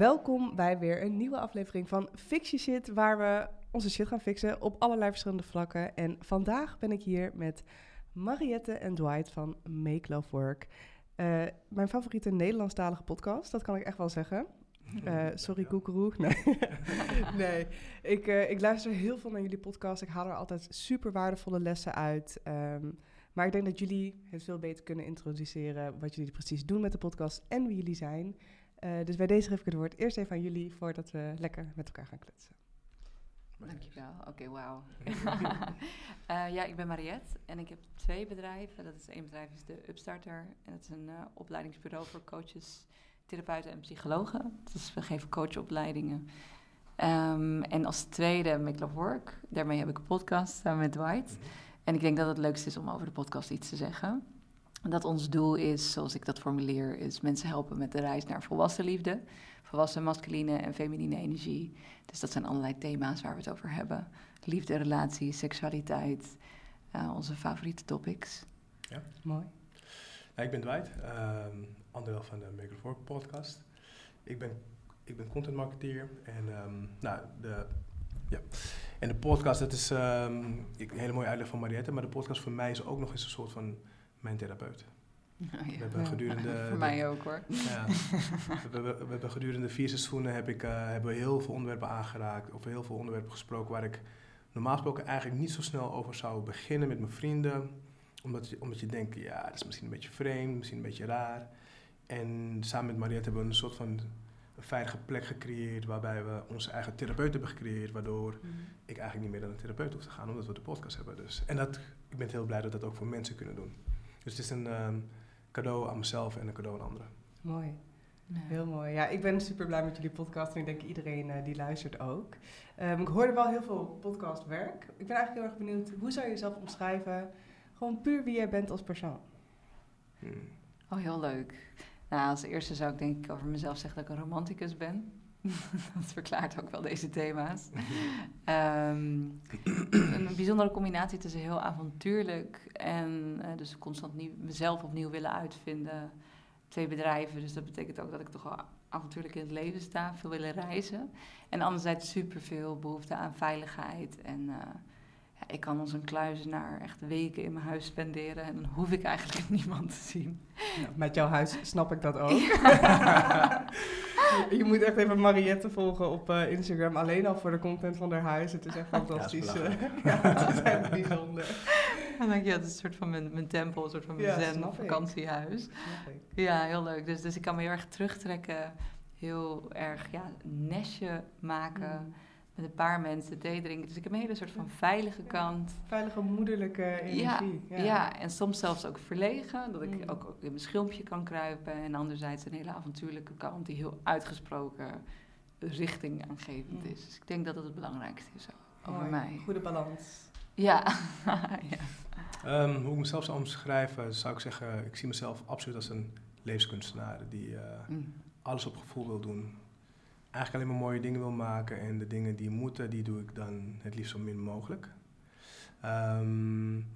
Welkom bij weer een nieuwe aflevering van Fix Your Shit, waar we onze shit gaan fixen op allerlei verschillende vlakken. En vandaag ben ik hier met Mariette en Dwight van Make Love Work. Uh, mijn favoriete Nederlandstalige podcast, dat kan ik echt wel zeggen. Uh, sorry, koekeroe. Nee, nee. Ik, uh, ik luister heel veel naar jullie podcast. Ik haal er altijd super waardevolle lessen uit. Um, maar ik denk dat jullie het veel beter kunnen introduceren wat jullie precies doen met de podcast en wie jullie zijn. Uh, dus bij deze geef ik het woord eerst even aan jullie voordat we lekker met elkaar gaan kletsen. Dankjewel. Oké, okay, wauw. uh, ja, ik ben Mariette en ik heb twee bedrijven. Dat is één bedrijf is de Upstarter en dat is een uh, opleidingsbureau voor coaches, therapeuten en psychologen. Dus we geven coachopleidingen. Um, en als tweede Make Love Work. Daarmee heb ik een podcast samen met Dwight. Mm -hmm. En ik denk dat het leukste is om over de podcast iets te zeggen. Dat ons doel is, zoals ik dat formuleer, is mensen helpen met de reis naar volwassen liefde. Volwassen masculine en feminine energie. Dus dat zijn allerlei thema's waar we het over hebben. Liefde, relatie, seksualiteit. Uh, onze favoriete topics. Ja, mooi. Ja, ik ben Dwight, um, onderdeel van de Make It Work podcast. Ik ben, ik ben content marketeer en um, nou, de ja. En de podcast, dat is um, een hele mooie uitleg van Mariette, maar de podcast voor mij is ook nog eens een soort van mijn therapeut. Oh, ja. We hebben gedurende... voor mij ook hoor. Ja, we, we, we, hebben gedurende vier seizoenen heb ik, uh, hebben we heel veel onderwerpen aangeraakt, of heel veel onderwerpen gesproken waar ik normaal gesproken eigenlijk niet zo snel over zou beginnen met mijn vrienden. Omdat je, omdat je denkt, ja, dat is misschien een beetje vreemd, misschien een beetje raar. En samen met Mariette hebben we een soort van een veilige plek gecreëerd waarbij we onze eigen therapeut hebben gecreëerd, waardoor mm. ik eigenlijk niet meer naar een therapeut hoef te gaan, omdat we de podcast hebben. Dus. En dat, ik ben heel blij dat we dat ook voor mensen kunnen doen. Dus het is een um, cadeau aan mezelf en een cadeau aan anderen. Mooi. Ja. Heel mooi. Ja, ik ben super blij met jullie podcast en ik denk iedereen uh, die luistert ook. Um, ik hoorde wel heel veel podcastwerk. Ik ben eigenlijk heel erg benieuwd, hoe zou je jezelf omschrijven? Gewoon puur wie jij bent als persoon. Hmm. Oh, heel leuk. Nou, als eerste zou ik denk ik over mezelf zeggen dat ik een romanticus ben. dat verklaart ook wel deze thema's. um, een bijzondere combinatie tussen heel avontuurlijk en uh, dus constant mezelf opnieuw willen uitvinden. Twee bedrijven, dus dat betekent ook dat ik toch wel avontuurlijk in het leven sta, veel willen reizen. En anderzijds superveel behoefte aan veiligheid en... Uh, ja, ik kan als een kluizenaar echt weken in mijn huis spenderen en dan hoef ik eigenlijk niemand te zien. Ja, met jouw huis snap ik dat ook. je moet echt even Mariette volgen op uh, Instagram, alleen al voor de content van haar huis. Het is echt fantastisch. Ja, het is echt bijzonder. Dan denk je, het is een soort van mijn, mijn tempel, een soort van mijn ja, zen vakantiehuis. Ja, heel leuk. Dus, dus ik kan me heel erg terugtrekken, heel erg ja, nestje maken. Mm met een paar mensen thee drinken. Dus ik heb een hele soort van veilige kant. Veilige moederlijke energie. Ja, ja. ja. en soms zelfs ook verlegen. Dat ik mm. ook, in mijn schilmpje kan kruipen. En anderzijds een hele avontuurlijke kant die heel uitgesproken richting aangevend mm. is. Dus ik denk dat dat het belangrijkste is over Mooi. mij. Goede balans. Ja. ja. Um, hoe ik mezelf zou omschrijven, zou ik zeggen... ik zie mezelf absoluut als een levenskunstenaar... die uh, mm. alles op gevoel wil doen eigenlijk alleen maar mooie dingen wil maken. En de dingen die moeten, die doe ik dan het liefst zo min mogelijk. Um,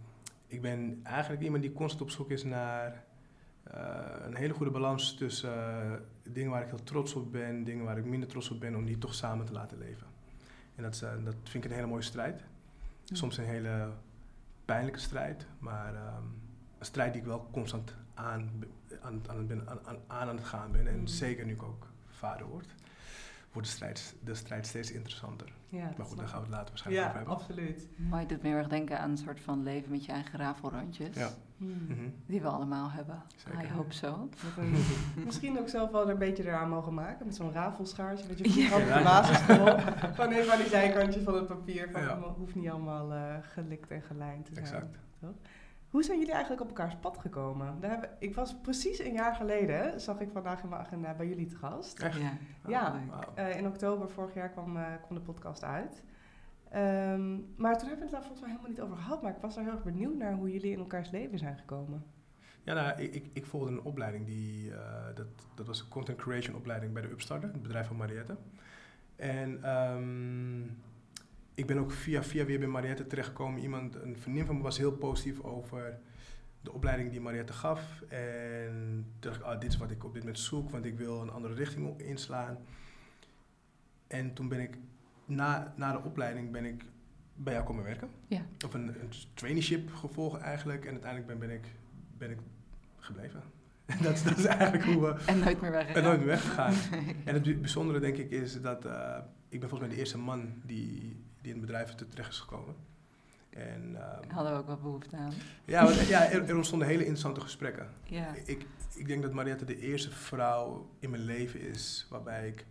ik ben eigenlijk iemand die constant op zoek is naar uh, een hele goede balans tussen uh, dingen waar ik heel trots op ben, dingen waar ik minder trots op ben, om die toch samen te laten leven. En dat, uh, dat vind ik een hele mooie strijd. Soms een hele pijnlijke strijd, maar um, een strijd die ik wel constant aan, aan, aan, aan, aan het gaan ben. En mm. zeker nu ik ook vader word wordt de strijd, de strijd steeds interessanter. Ja, maar goed, daar gaan we het later waarschijnlijk ja, over hebben. absoluut. Mooi, doet me heel erg denken aan een soort van leven met je eigen rafelrandjes. Ja. Hmm. Mm -hmm. Die we allemaal hebben. Zeker. I hope so. misschien ook zelf wel een beetje eraan mogen maken. Met zo'n rafelschaartje. Dat je ja. op de basis erop. Van even aan die zijkantjes van het papier. Van, ja. hoeft niet allemaal uh, gelikt en gelijnd te zijn. Exact. Toch? Hoe zijn jullie eigenlijk op elkaars pad gekomen? Daar hebben, ik was precies een jaar geleden, zag ik vandaag in mijn agenda bij jullie te gast. Echt? Ja, ja uh, in oktober vorig jaar kwam, uh, kwam de podcast uit. Um, maar toen hebben we het daar volgens mij helemaal niet over gehad. Maar ik was daar heel erg benieuwd naar hoe jullie in elkaars leven zijn gekomen. Ja, nou, ik, ik, ik volgde een opleiding, die, uh, dat, dat was een content creation opleiding bij de Upstarter, het bedrijf van Mariette. En um, ik ben ook via via weer bij Mariette terechtgekomen. Iemand, een vriendin van me was heel positief over de opleiding die Mariette gaf. En toen dacht ik, ah, dit is wat ik op dit moment zoek, want ik wil een andere richting inslaan. en toen ben ik, na, na de opleiding ben ik bij jou komen werken. Ja. Of een, een traineeship gevolgd eigenlijk. En uiteindelijk ben, ben, ik, ben ik gebleven. dat, is, dat is eigenlijk hoe we... En nooit meer weggegaan. En nooit meer weggegaan. En het bijzondere denk ik is dat uh, ik ben volgens mij de eerste man die, die in het bedrijf terecht is gekomen. En, um, Hadden we ook wat behoefte aan. Ja, want, ja er, er, ontstonden hele interessante gesprekken. Ja. Ik, ik denk dat Mariette de eerste vrouw in mijn leven is waarbij ik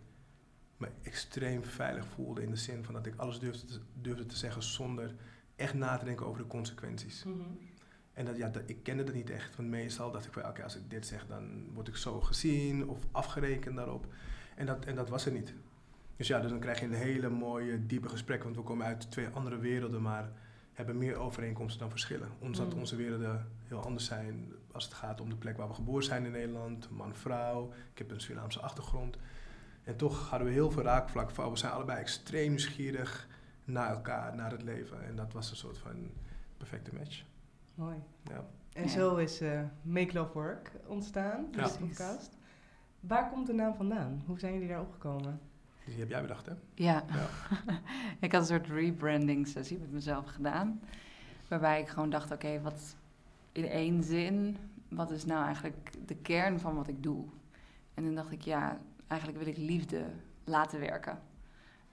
me extreem veilig voelde. In de zin van dat ik alles durfde te, durfde te zeggen zonder echt na te denken over de consequenties. Mm -hmm. En dat, ja, dat, ik kende dat niet echt. Want meestal dacht ik van, oké, als ik dit zeg, dan word ik zo gezien of afgerekend daarop. En dat, en dat was er niet. Dus ja, dus dan krijg je een hele mooie, diepe gesprek. Want we komen uit twee andere werelden, maar hebben meer overeenkomsten dan verschillen. Ondanks dat Mm. onze werelden heel anders zijn als het gaat om de plek waar we geboren zijn in Nederland. Man, vrouw. Ik heb een Surinaamse achtergrond. En toch hadden we heel veel raakvlak van, we zijn allebei extreem nieuwsgierig naar elkaar, naar het leven. En dat was een soort van perfecte match. Mooi. Ja. En Ja. zo is eh Make Love Work ontstaan, Ja. deze podcast. Waar komt de naam vandaan? Hoe zijn jullie daar opgekomen? Die heb jij bedacht, hè? Ja. Ja. ik had een soort rebranding sessie met mezelf gedaan. Waarbij ik gewoon dacht, oké, wat in één zin, wat is nou eigenlijk de kern van wat ik doe? En toen dacht ik, ja, eigenlijk wil ik liefde laten werken.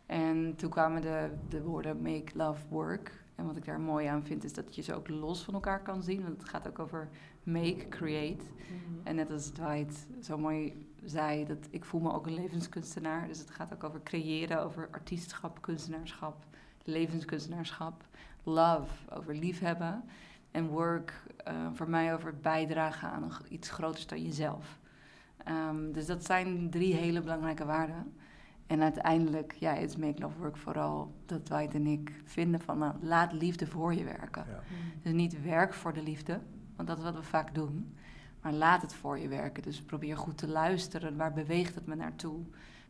En toen kwamen de, de woorden make, love, work. En wat ik daar mooi aan vind, is dat je ze ook los van elkaar kan zien. Want het gaat ook over make, create. En net als Dwight zo mooi zei, dat ik voel me ook een levenskunstenaar. Dus het gaat ook over creëren, over artiestschap, kunstenaarschap, levenskunstenaarschap. Love, over liefhebben. En work, eh, voor mij over bijdragen aan iets groters dan jezelf. Ehm, dus dat zijn drie hele belangrijke waarden. En uiteindelijk, ja, is Make Love Work vooral dat Dwight en ik vinden van, nou, laat liefde voor je werken. Ja. Dus niet werk voor de liefde, want dat is wat we vaak doen. Maar laat het voor je werken. Dus probeer goed te luisteren. Waar beweegt het me naartoe?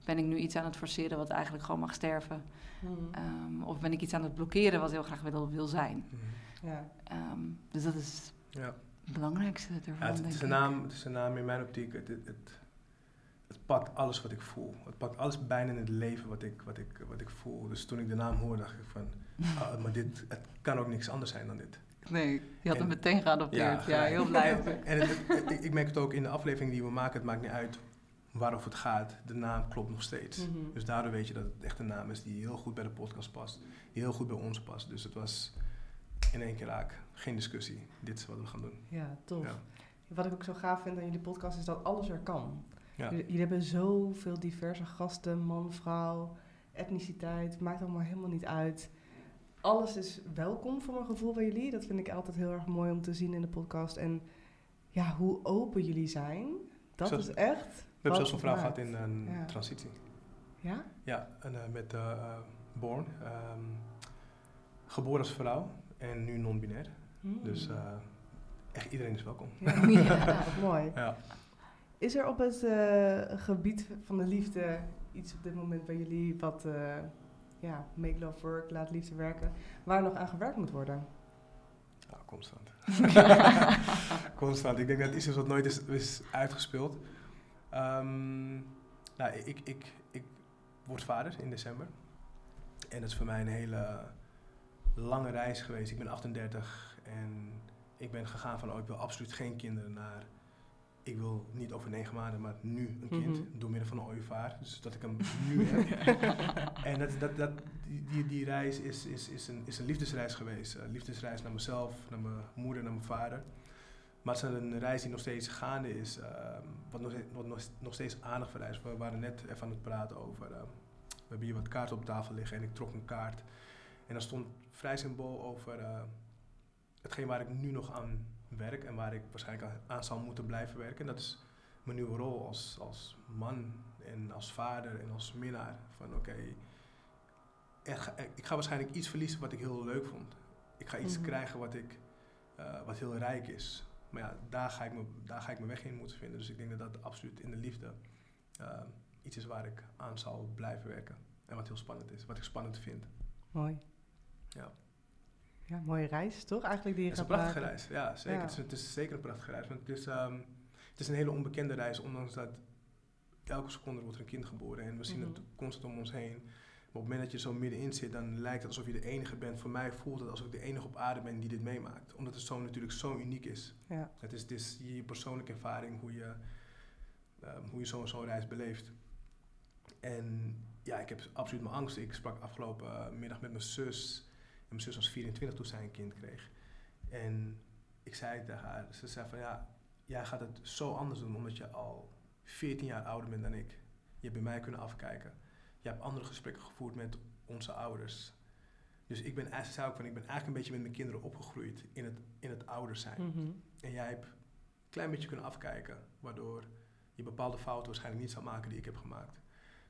Ben ik nu iets aan het forceren wat eigenlijk gewoon mag sterven? Mhm. Ehm, of ben ik iets aan het blokkeren wat heel graag wil, wil zijn? Mhm. Ja. Ehm, dus dat is ja. het belangrijkste ervan, Ja, het, is een naam, het is een naam in mijn optiek. Het, het, het, het pakt alles wat ik voel. Het pakt alles bijna in het leven wat ik, wat ik, wat ik voel. Dus toen ik de naam hoorde, dacht ik van... ah, maar dit, het kan ook niks anders zijn dan dit. Nee, je had hem En- meteen geadopteerd. Ja, gelijk. heel blij. En het, het- ik, ik merk het ook in de aflevering die we maken. Het maakt niet uit waarover het gaat. De naam klopt nog steeds. Mhm. Dus daardoor weet je dat het echt een naam is die heel goed bij de podcast past. Die heel goed bij ons past. Dus het was in één keer raak. Geen discussie. Dit is wat we gaan doen. Ja, tof. Ja. Wat ik ook zo gaaf vind aan jullie podcast is dat alles er kan. Ja. Jullie, jullie hebben zoveel diverse gasten, man, vrouw, etniciteit, maakt allemaal helemaal niet uit. Alles is welkom voor mijn gevoel bij jullie. Dat vind ik altijd heel erg mooi om te zien in de podcast. En ja, hoe open jullie zijn, dat is echt. We hebben zelfs een vrouw gehad in een Ja. transitie. Ja? Ja, en, eh, met eh Born. ehm, geboren als vrouw en nu non-binair. Hmm. Dus eh, echt iedereen is welkom. Ja, mooi. Ja. Is er op het gebied van de liefde iets op dit moment bij jullie wat, ja, make love work, laat liefde werken, waar nog aan gewerkt moet worden? Ja, constant. constant. Ik denk dat het iets is wat nooit is, is uitgespeeld. Ehm, nou, ik, ik, ik word vader in december. En dat is voor mij een hele lange reis geweest. Ik ben 38 en ik ben gegaan van, oh, ik wil absoluut geen kinderen naar... Ik wil niet over negen maanden, maar nu een kind. Mhm. Door middel van een ooievaar. Dus dat ik hem nu heb. En dat, dat, dat, die, die, reis is, is, is, een, is een liefdesreis geweest. Een liefdesreis naar mezelf, naar mijn moeder, naar mijn vader. Maar het is een reis die nog steeds gaande is. ehm, wat, nog, wat nog, nog steeds aandacht vereist. We waren net even aan het praten over... ehm, we hebben hier wat kaarten op tafel liggen en ik trok een kaart. En daar stond vrij symbool over eh, hetgeen waar ik nu nog aan werk. En waar ik waarschijnlijk aan, aan zal moeten blijven werken. En dat is mijn nieuwe rol als, als man en als vader en als minnaar. Van oké, ik ga waarschijnlijk iets verliezen wat ik heel leuk vond. Ik ga iets Mhm. krijgen wat, ik, eh, wat heel rijk is. Maar ja, daar ga, ik me, daar ga ik mijn weg in moeten vinden. Dus ik denk dat dat absoluut in de liefde eh, iets is waar ik aan zal blijven werken. En wat heel spannend is, wat ik spannend vind. Mooi. Ja. Ja, mooie reis, toch? Eigenlijk die je Het is een prachtige maken. reis, ja zeker. Ja. Het, is, het is zeker een prachtige reis. Want het is, ehm, het is een hele onbekende reis, ondanks dat elke seconde wordt er een kind geboren en we zien het Mhm. constant om ons heen. Maar op het moment dat je zo middenin zit, dan lijkt het alsof je de enige bent. Voor mij voelt het alsof ik de enige op aarde ben die dit meemaakt. Omdat het zo natuurlijk zo uniek is. Ja. Het is, het is je persoonlijke ervaring, hoe je, ehm, hoe je zo'n zo'n reis beleeft. En ja, ik heb absoluut mijn angst. Ik sprak afgelopen eh, middag met mijn zus. Mijn zus was 24 toen zij een kind kreeg. En ik zei tegen haar, ze zei van ja, jij gaat het zo anders doen omdat je al 14 jaar ouder bent dan ik. Je hebt bij mij kunnen afkijken. Je hebt andere gesprekken gevoerd met onze ouders. Dus ik ben, ze zei ook van, ik ben eigenlijk een beetje met mijn kinderen opgegroeid in het, in het ouder zijn. Mhm. En jij hebt een klein beetje kunnen afkijken, waardoor je bepaalde fouten waarschijnlijk niet zou maken die ik heb gemaakt.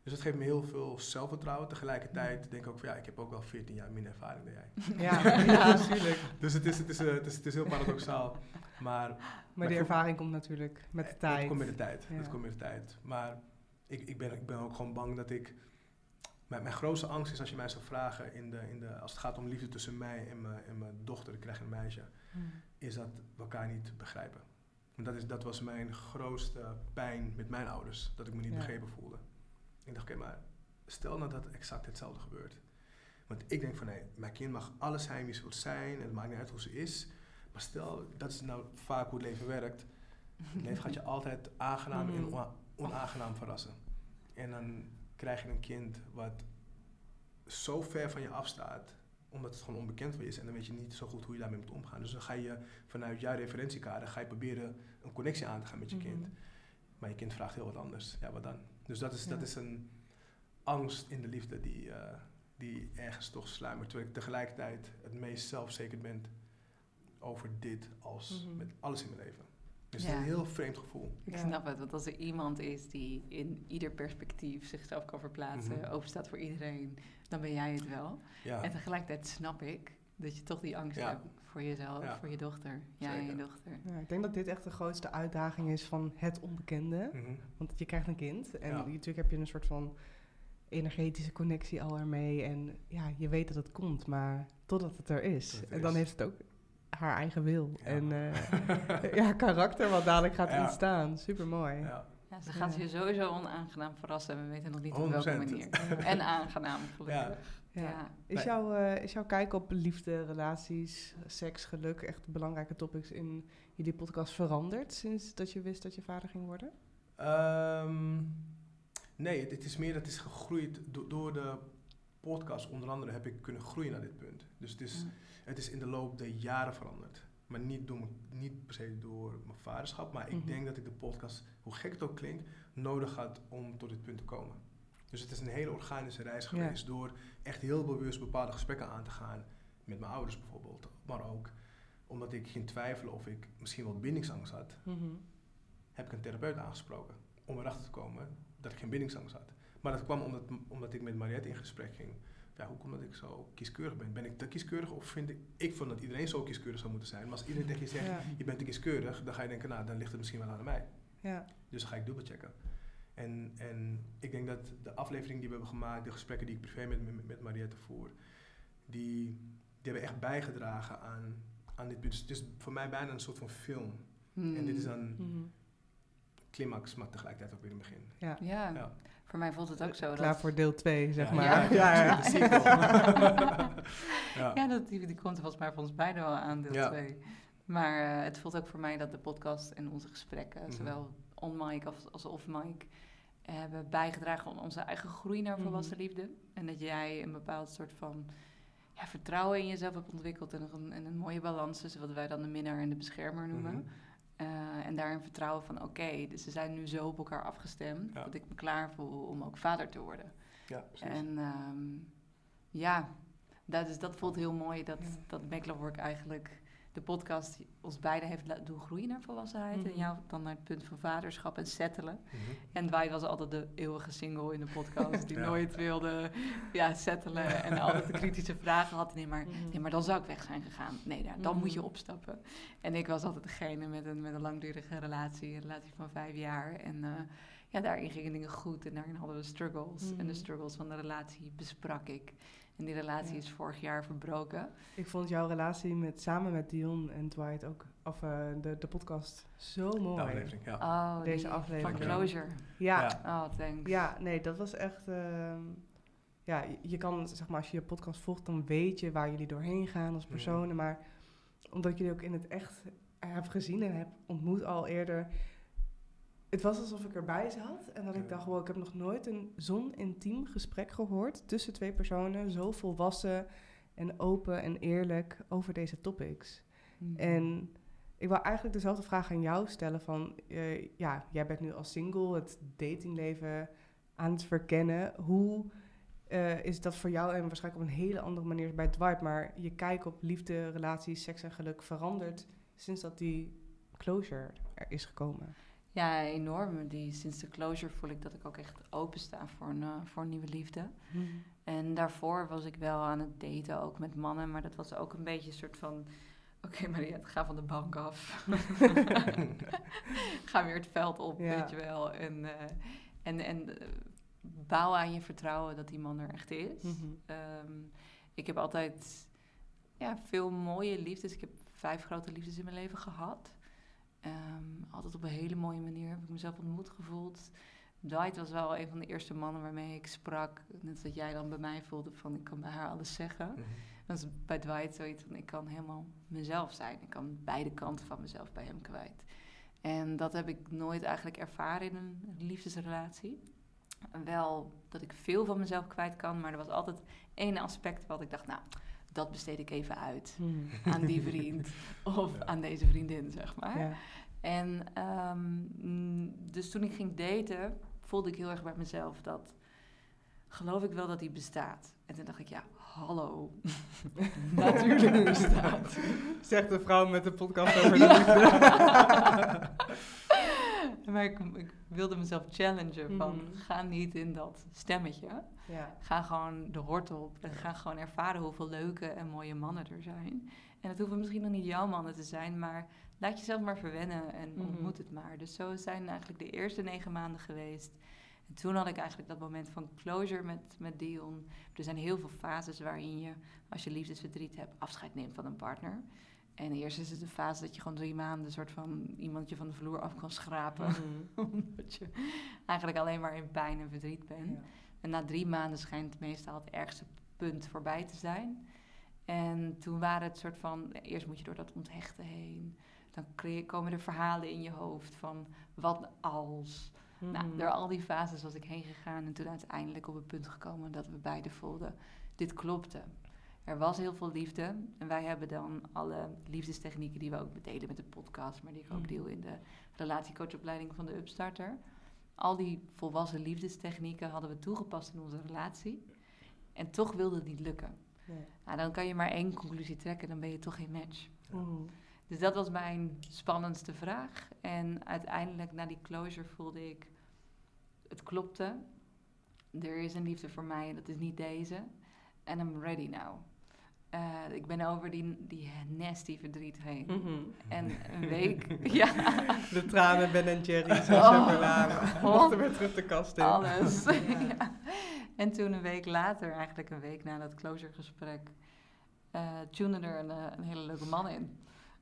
Dus dat geeft me heel veel zelfvertrouwen. Tegelijkertijd denk ik ook van ja, ik heb ook wel 14 jaar minder ervaring dan jij. Ja, ja, natuurlijk. Dus het is, het is, eh, het is, het is heel paradoxaal. Maar Maar die ervaring komt natuurlijk met de eh, tijd. Dat komt met de tijd. Ja. Dat komt met de tijd. Maar ik, ik, ben, ik ben ook gewoon bang dat ik... Mijn, mijn grootste angst is als je mij zou vragen, in de, in de, als het gaat om liefde tussen mij en mijn, en mijn dochter, ik krijg een meisje, Mhm. is dat we elkaar niet begrijpen. En dat, is, dat was mijn grootste pijn met mijn ouders, dat ik me niet Ja. begrepen voelde. Ik dacht, oké, maar stel nou dat exact hetzelfde gebeurt. Want ik denk van, nee, mijn kind mag alles zijn wie ze wil zijn en het maakt niet uit hoe ze is. Maar stel, dat is nou vaak hoe het leven werkt. Het leven gaat je altijd aangenaam en Mhm. ona- onaangenaam verrassen. En dan krijg je een kind wat zo ver van je afstaat, omdat het gewoon onbekend voor je is. En dan weet je niet zo goed hoe je daarmee moet omgaan. Dus dan ga je vanuit jouw referentiekader ga je proberen een connectie aan te gaan met je kind. Mhm. Maar je kind vraagt heel wat anders. Ja, wat dan? Dus dat is, dat is een angst in de liefde die, eh, die ergens toch sluimert. Terwijl ik tegelijkertijd het meest zelfzeker ben over dit als Mhm. met alles in mijn leven. Dus Ja. het is een heel vreemd gevoel. Ik Ja. snap het, want als er iemand is die in ieder perspectief zichzelf kan verplaatsen, openstaat voor iedereen, dan ben jij het wel. Ja, En tegelijkertijd snap ik dat je toch die angst Ja. hebt voor jezelf, Ja. voor je dochter. Jij en je Zeker. dochter. Ja, ik denk dat dit echt de grootste uitdaging is van het onbekende. Mhm. Want je krijgt een kind en Ja. natuurlijk heb je een soort van energetische connectie al ermee. En ja, je weet dat het komt, maar totdat het er is. Het en dan is. heeft het ook haar eigen wil Ja. en eh, ja, karakter wat dadelijk gaat Ja. ontstaan. Super mooi. ja. Ja, ze gaat Ja. je sowieso onaangenaam verrassen en we weten nog niet op welke 100%. manier. En aangenaam, gelukkig. Ja. Ja. Is, jouw, eh, is jouw kijk op liefde, relaties, seks, geluk echt belangrijke topics in jullie podcast veranderd sinds dat je wist dat je vader ging worden? Ehm, nee, het, het is meer dat het is gegroeid do- door de podcast. Onder andere heb ik kunnen groeien naar dit punt. Dus het is, Mm. het is in de loop der jaren veranderd. Maar niet, door, niet per se door mijn vaderschap. Maar ik Mhm. denk dat ik de podcast, hoe gek het ook klinkt, nodig had om tot dit punt te komen. Dus het is een hele organische reis Ja. geweest. Door echt heel bewust bepaalde gesprekken aan te gaan. Met mijn ouders bijvoorbeeld. Maar ook omdat ik ging twijfelen of ik misschien wel bindingsangst had Mhm. heb ik een therapeut aangesproken om erachter te komen dat ik geen bindingsangst had. Maar dat kwam omdat, omdat ik met Mariette in gesprek ging. Ja, hoe komt dat ik zo kieskeurig ben? Ben ik te kieskeurig of vind ik... Ik vond dat iedereen zo kieskeurig zou moeten zijn. Maar als iedereen tegen je zegt, Ja. je bent te kieskeurig, dan ga je denken, nou, dan ligt het misschien wel aan mij. Ja. Dus dan ga ik dubbelchecken. En, en ik denk dat de aflevering die we hebben gemaakt, de gesprekken die ik privé met, met, met Mariette voer, die, die hebben echt bijgedragen aan, aan dit punt. Dus het is voor mij bijna een soort van film. En dit is Mm. dan Mhm. climax, maar tegelijkertijd ook weer een begin. ja. Ja, Ja. Voor mij voelt het ook zo. Klaar dat, voor deel 2, zeg Ja. maar. Ja. Ja, ja. Ja. Dat, die, die komt er volgens mij voor ons beiden wel aan, deel Ja. 2. Maar eh, het voelt ook voor mij dat de podcast en onze gesprekken, Mhm. zowel on mic als, als off mic, hebben bijgedragen aan onze eigen groei naar Mhm. volwassen liefde. En dat jij een bepaald soort van ja, vertrouwen in jezelf hebt ontwikkeld en een, en een mooie balans tussen wat wij dan de minnaar en de beschermer noemen. Mhm. Eh, en daarin vertrouwen van oké, dus ze zijn nu zo op elkaar afgestemd Ja. dat ik me klaar voel om ook vader te worden. ja, precies. En ehm, ja, dat, is, dat voelt heel mooi dat, Ja. dat Make Love Work eigenlijk de podcast ons beiden heeft laten doen groeien naar volwassenheid. Mhm. En jou dan naar het punt van vaderschap en settelen. Mhm. En Dwight was altijd de eeuwige single in de podcast die Ja. nooit wilde ja, settelen en altijd de kritische vragen had. Nee maar, Mhm. nee, maar dan zou ik weg zijn gegaan. Nee, dan moet je Mhm. opstappen. En ik was altijd degene met een, met een langdurige relatie, een relatie van vijf jaar. En eh, ja, daarin gingen dingen goed en daarin hadden we struggles. En de Mhm. struggles van de relatie besprak ik. En die relatie Ja. is vorig jaar verbroken. Ik vond jouw relatie met, samen met Dion en Dwight ook, of eh, de, de podcast, zo De mooi. aflevering, ja. Oh, Deze die aflevering. Van Closure. Ja, Ja. Oh, thanks. ja, nee, dat was echt... ehm, ja, je- kan, zeg maar, als je je podcast volgt, dan weet je waar jullie doorheen gaan als Mhm. personen. Maar omdat ik jullie ook in het echt heb gezien en heb ontmoet al eerder... Het was alsof ik erbij zat en dat ik dacht, wow, ik heb nog nooit een zo'n intiem gesprek gehoord tussen twee personen. Zo volwassen en open en eerlijk over deze topics. Mhm. En ik wil eigenlijk dezelfde vraag aan jou stellen van, eh, ja, jij bent nu als single het datingleven aan het verkennen. Hoe eh, is dat voor jou en waarschijnlijk op een hele andere manier bij Dwight, maar je kijk op liefde, relaties, seks en geluk verandert sinds dat die closure er is gekomen? Ja, enorm. Die, sinds de closure voel ik dat ik ook echt opensta voor een, eh, voor een nieuwe liefde. En daarvoor was ik wel aan het daten, ook met mannen. Maar dat was ook een beetje een soort van... Oké, Mariette, ga van de bank af. ga weer het veld op, Ja. weet je wel. En, eh, en, en eh, bouw aan je vertrouwen dat die man er echt is. Mhm. Ehm, ik heb altijd ja, veel mooie liefdes. Ik heb vijf grote liefdes in mijn leven gehad. Ehm, altijd op een hele mooie manier heb ik mezelf ontmoet gevoeld. Dwight was wel een van de eerste mannen waarmee ik sprak. Net dat jij dan bij mij voelde van ik kan bij haar alles zeggen. Mhm. Dat is bij Dwight zoiets van ik kan helemaal mezelf zijn. Ik kan beide kanten van mezelf bij hem kwijt. En dat heb ik nooit eigenlijk ervaren in een liefdesrelatie. Wel dat ik veel van mezelf kwijt kan, maar er was altijd één aspect wat ik dacht, nou, dat besteed ik even uit Mhm. aan die vriend of Ja. aan deze vriendin, zeg maar. Ja. En ehm, mm, dus toen ik ging daten, voelde ik heel erg bij mezelf dat, geloof ik wel dat die bestaat? En toen dacht ik, ja, hallo, natuurlijk bestaat. Zegt de vrouw met de podcast over de liefde. maar ik, ik wilde mezelf challengen van, Mhm. ga niet in dat stemmetje. Ja. Ga gewoon de hort op en ga gewoon ervaren hoeveel leuke en mooie mannen er zijn. En het hoeven misschien nog niet jouw mannen te zijn, maar laat jezelf maar verwennen en Mhm. ontmoet het maar. Dus zo zijn eigenlijk de eerste negen maanden geweest. En toen had ik eigenlijk dat moment van closure met, met Dion. Er zijn heel veel fases waarin je, als je liefdesverdriet hebt, afscheid neemt van een partner. En eerst is het de fase dat je gewoon drie maanden een soort van iemand je van de vloer af kan schrapen. Mhm. Omdat je eigenlijk alleen maar in pijn en verdriet bent. Ja. En na drie maanden schijnt meestal het ergste punt voorbij te zijn. En toen waren het soort van, eerst moet je door dat onthechten heen. Dan komen er verhalen in je hoofd van wat als. Nou, Mhm. door al die fases was ik heen gegaan en toen uiteindelijk op het punt gekomen dat we beiden voelden, dit klopte. Er was heel veel liefde en wij hebben dan alle liefdestechnieken die we ook delen met de podcast, maar die ik ook Mhm. deel in de relatiecoachopleiding van de Upstarter. Al die volwassen liefdestechnieken hadden we toegepast in onze relatie en toch wilde het niet lukken. Nee. Nou, dan kan je maar één conclusie trekken, dan ben je toch geen match. Mhm. Dus dat was mijn spannendste vraag. En uiteindelijk, na die closure, voelde ik... Het klopte. Er is een liefde voor mij en dat is niet deze. En I'm ready now. Eh, ik ben over die, die nasty verdriet heen. Mhm. En een week... ja, De tranen Ben en Jerry's en Oh. chocolade. Mochten weer terug de kast in. alles. ja. En toen een week later, eigenlijk een week na dat closure gesprek... eh tunde er een, eh, een hele leuke man in.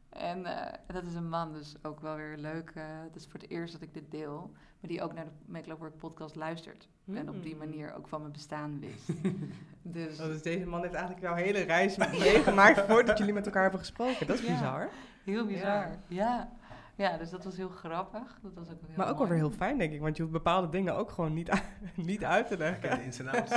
En eh, dat is een man, dus ook wel weer leuk. eh het is voor het eerst dat ik dit deel. Maar die ook naar de Make Love Work podcast luistert. En op die Mm. manier ook van mijn bestaan wist. dus Oh, dus deze man heeft eigenlijk jouw hele reis meegemaakt voordat jullie met elkaar hebben gesproken. Dat is Ja. bizar. heel bizar. Ja. ja. dus dat was heel grappig. Dat was ook heel Maar ook wel mooi. weer heel fijn, denk ik. Want je hoeft bepaalde dingen ook gewoon niet, niet uit te Ik leggen. de ins en outs.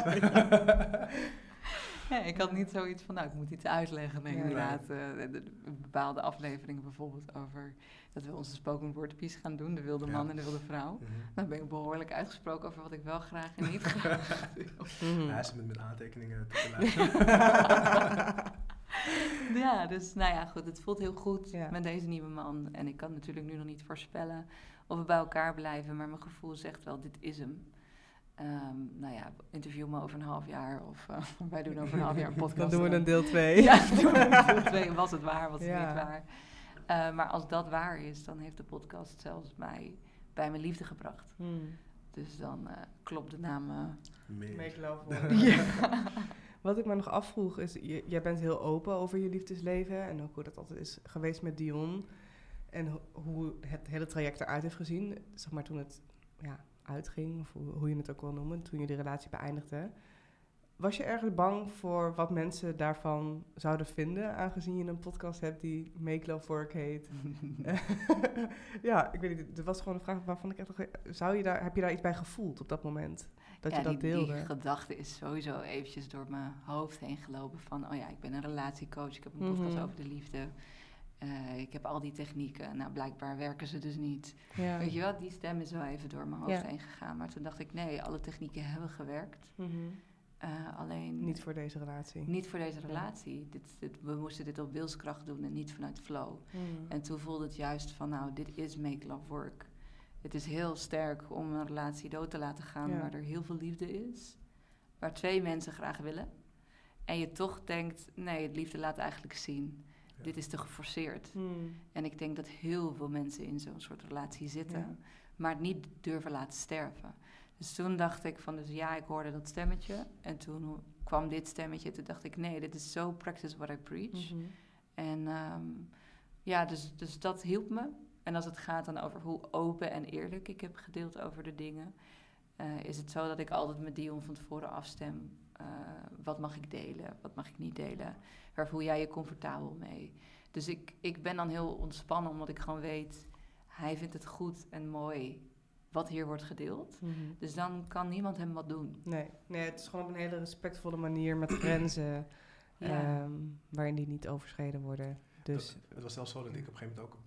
Ja, ik had niet zoiets van, nou, ik moet iets uitleggen. Nee, Ja. inderdaad. eh, de- de- bepaalde afleveringen bijvoorbeeld over dat we onze spoken word piece gaan doen. De wilde Ja. man en de wilde vrouw. Mhm. Dan ben ik behoorlijk uitgesproken over wat ik wel graag en niet graag doe. Mhm. Hij is met, met aantekeningen te luisteren. Ja, dus nou ja, goed. Het voelt heel goed Ja. met deze nieuwe man. En ik kan natuurlijk nu nog niet voorspellen of we bij elkaar blijven. Maar mijn gevoel zegt wel, dit is hem. Ehm, nou ja, interview me over een half jaar. Of eh, wij doen over een half jaar een podcast. Dan doen we en een deel 2. Ja, doen we een deel twee. Was het waar, was het Ja. niet waar? Eh, maar als dat waar is, dan heeft de podcast zelfs mij bij mijn liefde gebracht. Dus dan eh, klopt de naam. Make love work. ja. Wat ik me nog afvroeg is, je, jij bent heel open over je liefdesleven en ook hoe dat altijd is geweest met Dion. En ho- hoe het hele traject eruit heeft gezien, zeg maar toen het ja, uitging, of hoe, je het ook wil noemen, toen je die relatie beëindigde. Was je ergens bang voor wat mensen daarvan zouden vinden, aangezien je een podcast hebt die Make Love Work heet? ja, ik weet niet, het was gewoon een vraag waarvan ik echt zou je daar, heb je daar iets bij gevoeld op dat moment? Dat ja, je dat die, deelde? die gedachte is sowieso eventjes door mijn hoofd heen gelopen van... oh ja, ik ben een relatiecoach, ik heb een podcast Mhm. over de liefde. Eh, ik heb al die technieken. Nou, blijkbaar werken ze dus niet. ja. Weet je wel, die stem is wel even door mijn hoofd Ja. heen gegaan. Maar toen dacht ik, nee, alle technieken hebben gewerkt. Mhm. Eh, alleen Niet voor deze relatie. niet voor deze relatie. Dit, dit, we moesten dit op wilskracht doen en niet vanuit flow. Mhm. En toen voelde het juist van, nou, dit is make love work. Het is heel sterk om een relatie dood te laten gaan Ja. waar er heel veel liefde is. Waar twee mensen graag willen. En je toch denkt, nee, het liefde laat eigenlijk zien. Ja. Dit is te geforceerd. Mhm. En ik denk dat heel veel mensen in zo'n soort relatie zitten. Ja. Maar het niet durven laten sterven. Dus toen dacht ik van, dus ja, ik hoorde dat stemmetje. En toen kwam dit stemmetje. Toen dacht ik, nee, dit is zo practice what I preach. Mhm. En ehm, ja, dus, dus dat hielp me. En als het gaat dan over hoe open en eerlijk ik heb gedeeld over de dingen, eh, is het zo dat ik altijd met Dion van tevoren afstem. Eh, wat mag ik delen, wat mag ik niet delen? Waar voel jij je comfortabel mee? Dus ik, ik ben dan heel ontspannen, omdat ik gewoon weet, hij vindt het goed en mooi wat hier wordt gedeeld. Mhm. Dus dan kan niemand hem wat doen. Nee, nee, het is gewoon op een hele respectvolle manier met grenzen Ja. ehm, waarin die niet overschreden worden. Dus Dat- het was zelfs zo dat ik op een gegeven moment ook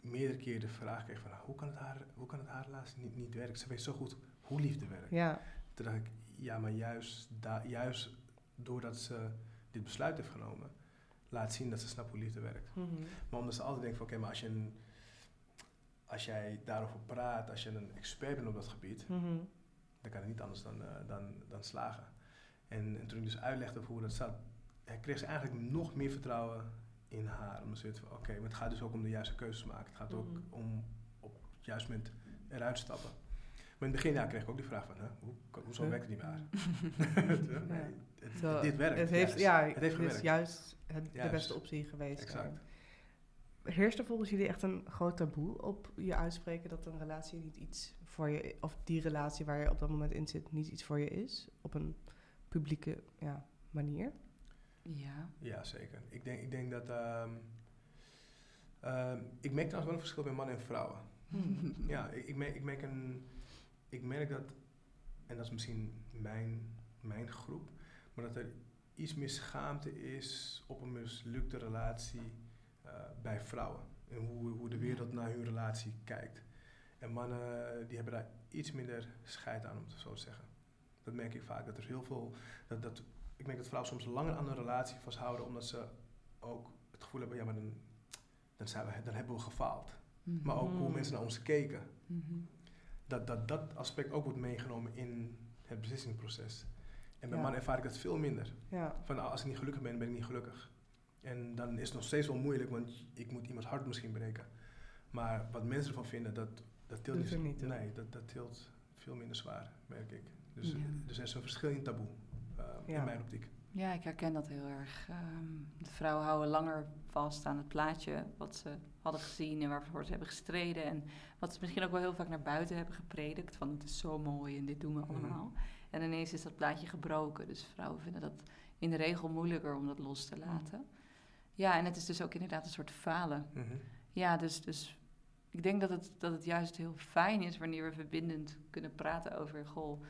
meerdere keren de vraag kreeg van... nou, hoe kan het haar, hoe kan het haar relatie niet, niet werken? Ze weet zo goed hoe liefde werkt. ja, Toen dacht ik, ja, maar juist, juist doordat ze dit besluit heeft genomen... laat zien dat ze snapt hoe liefde werkt. Mhm. Maar omdat ze altijd denkt van, oké, maar als, je een, als jij daarover praat... als je een expert bent op dat gebied... Mhm. dan kan het niet anders dan, eh, dan, dan slagen. En, en toen ik dus uitlegde hoe dat zat, eh, kreeg ze eigenlijk nog meer vertrouwen in haar. Omdat ze weet van, oké, maar het gaat dus ook om de juiste keuzes maken. Het gaat ook Mhm. om op het juiste moment eruit stappen. Maar in het begin ja, kreeg ik ook die vraag van, hè, hoe, hoezo Huh? werkt het niet meer? Nee, het- dit werkt. Het heeft, juist. ja, het heeft is juist het, de beste optie geweest. Exact. Ja. Heerst er volgens jullie echt een groot taboe op je uitspreken dat een relatie niet iets voor je, of die relatie waar je op dat moment in zit, niet iets voor je is? Op een publieke ja, manier? Ja. Ja, zeker. Ik denk, ik denk dat... ehm, ehm, ik merk trouwens wel een verschil bij mannen en vrouwen. Ja, ik, ik, merk, ik, merk een, ik merk dat, en dat is misschien mijn, mijn groep, maar dat er iets meer schaamte is op een mislukte relatie eh, bij vrouwen. En hoe, hoe de wereld naar hun relatie kijkt. En mannen die hebben daar iets minder scheid aan, om het zo te zeggen. Dat merk ik vaak. Dat er heel veel. Dat, dat, ik merk dat vrouwen soms langer aan een relatie vasthouden, omdat ze ook het gevoel hebben: ja, maar dan, dan, zijn we, dan hebben we gefaald. Maar ook hoe Mhm. mensen naar ons keken. Mhm. Dat, dat dat aspect ook wordt meegenomen in het beslissingsproces. En bij Ja. mannen ervaar ik dat veel minder. Ja, Van nou, als ik niet gelukkig ben, ben ik niet gelukkig. En dan is het nog steeds wel moeilijk, want ik moet iemands hart misschien breken. Maar wat mensen ervan vinden, dat, dat tilt niet. Nee, dat, dat tilt veel minder zwaar, merk ik. Dus, Ja. dus er is een verschil in taboe, eh, Ja. in mijn optiek. Ja, ik herken dat heel erg. Ehm, de vrouwen houden langer vast aan het plaatje wat ze hadden gezien en waarvoor ze hebben gestreden. En wat ze misschien ook wel heel vaak naar buiten hebben gepredikt. Van het is zo mooi en dit doen we Mhm. allemaal. En ineens is dat plaatje gebroken. Dus vrouwen vinden dat in de regel moeilijker om dat los te laten. Ja, en het is dus ook inderdaad een soort falen. Mhm. Ja, dus, dus ik denk dat het, dat het juist heel fijn is wanneer we verbindend kunnen praten over, goh,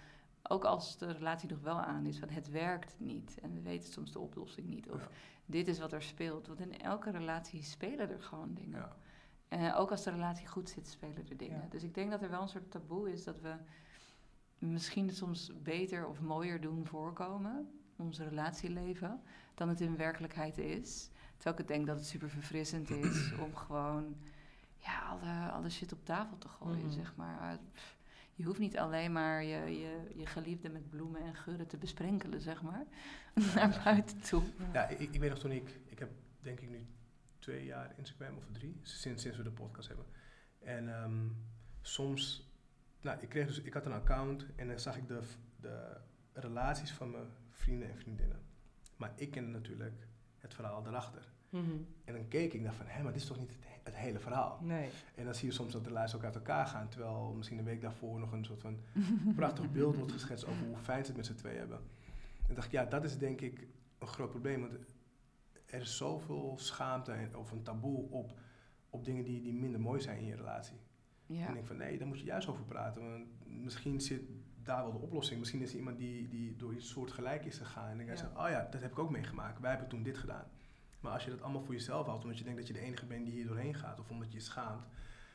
ook als de relatie nog wel aan is, van het werkt niet en we weten soms de oplossing niet. Of Ja. Dit is wat er speelt. Want in elke relatie spelen er gewoon dingen. Ja. En ook als de relatie goed zit, spelen er dingen. Ja. Dus ik denk dat er wel een soort taboe is dat we misschien soms beter of mooier doen voorkomen, onze relatieleven, dan het in werkelijkheid is. Terwijl ik het denk dat het super verfrissend is om gewoon ja, alle, alle shit op tafel te gooien, Mhm. zeg maar. Pff, Je hoeft niet alleen maar je, je, je geliefde met bloemen en geuren te besprenkelen, zeg maar, naar buiten toe. Ja, ik, ik weet nog toen ik, ik heb denk ik nu twee jaar Instagram of drie, sinds, sinds we de podcast hebben. En ehm, soms, nou, ik, kreeg dus, ik had een account en dan zag ik de, de relaties van mijn vrienden en vriendinnen. Maar ik kende natuurlijk het verhaal erachter. Mhm. En dan keek ik naar van, hé, maar dit is toch niet het, het hele verhaal? Nee. En dan zie je soms dat de lijsten ook uit elkaar gaan, terwijl misschien een week daarvoor nog een soort van prachtig beeld wordt geschetst over hoe fijn ze het met z'n twee hebben. En dacht ik, ja, dat is denk ik een groot probleem, want er is zoveel schaamte en, of een taboe op, op dingen die, die minder mooi zijn in je relatie. En Ja. ik denk van, nee, daar moet je juist over praten, want misschien zit daar wel de oplossing. Misschien is er iemand die, die door iets soort gelijk is gegaan en dan Ja. oh ja, dat heb ik ook meegemaakt, wij hebben toen dit gedaan. Maar als je dat allemaal voor jezelf houdt, omdat je denkt dat je de enige bent die hier doorheen gaat, of omdat je je schaamt,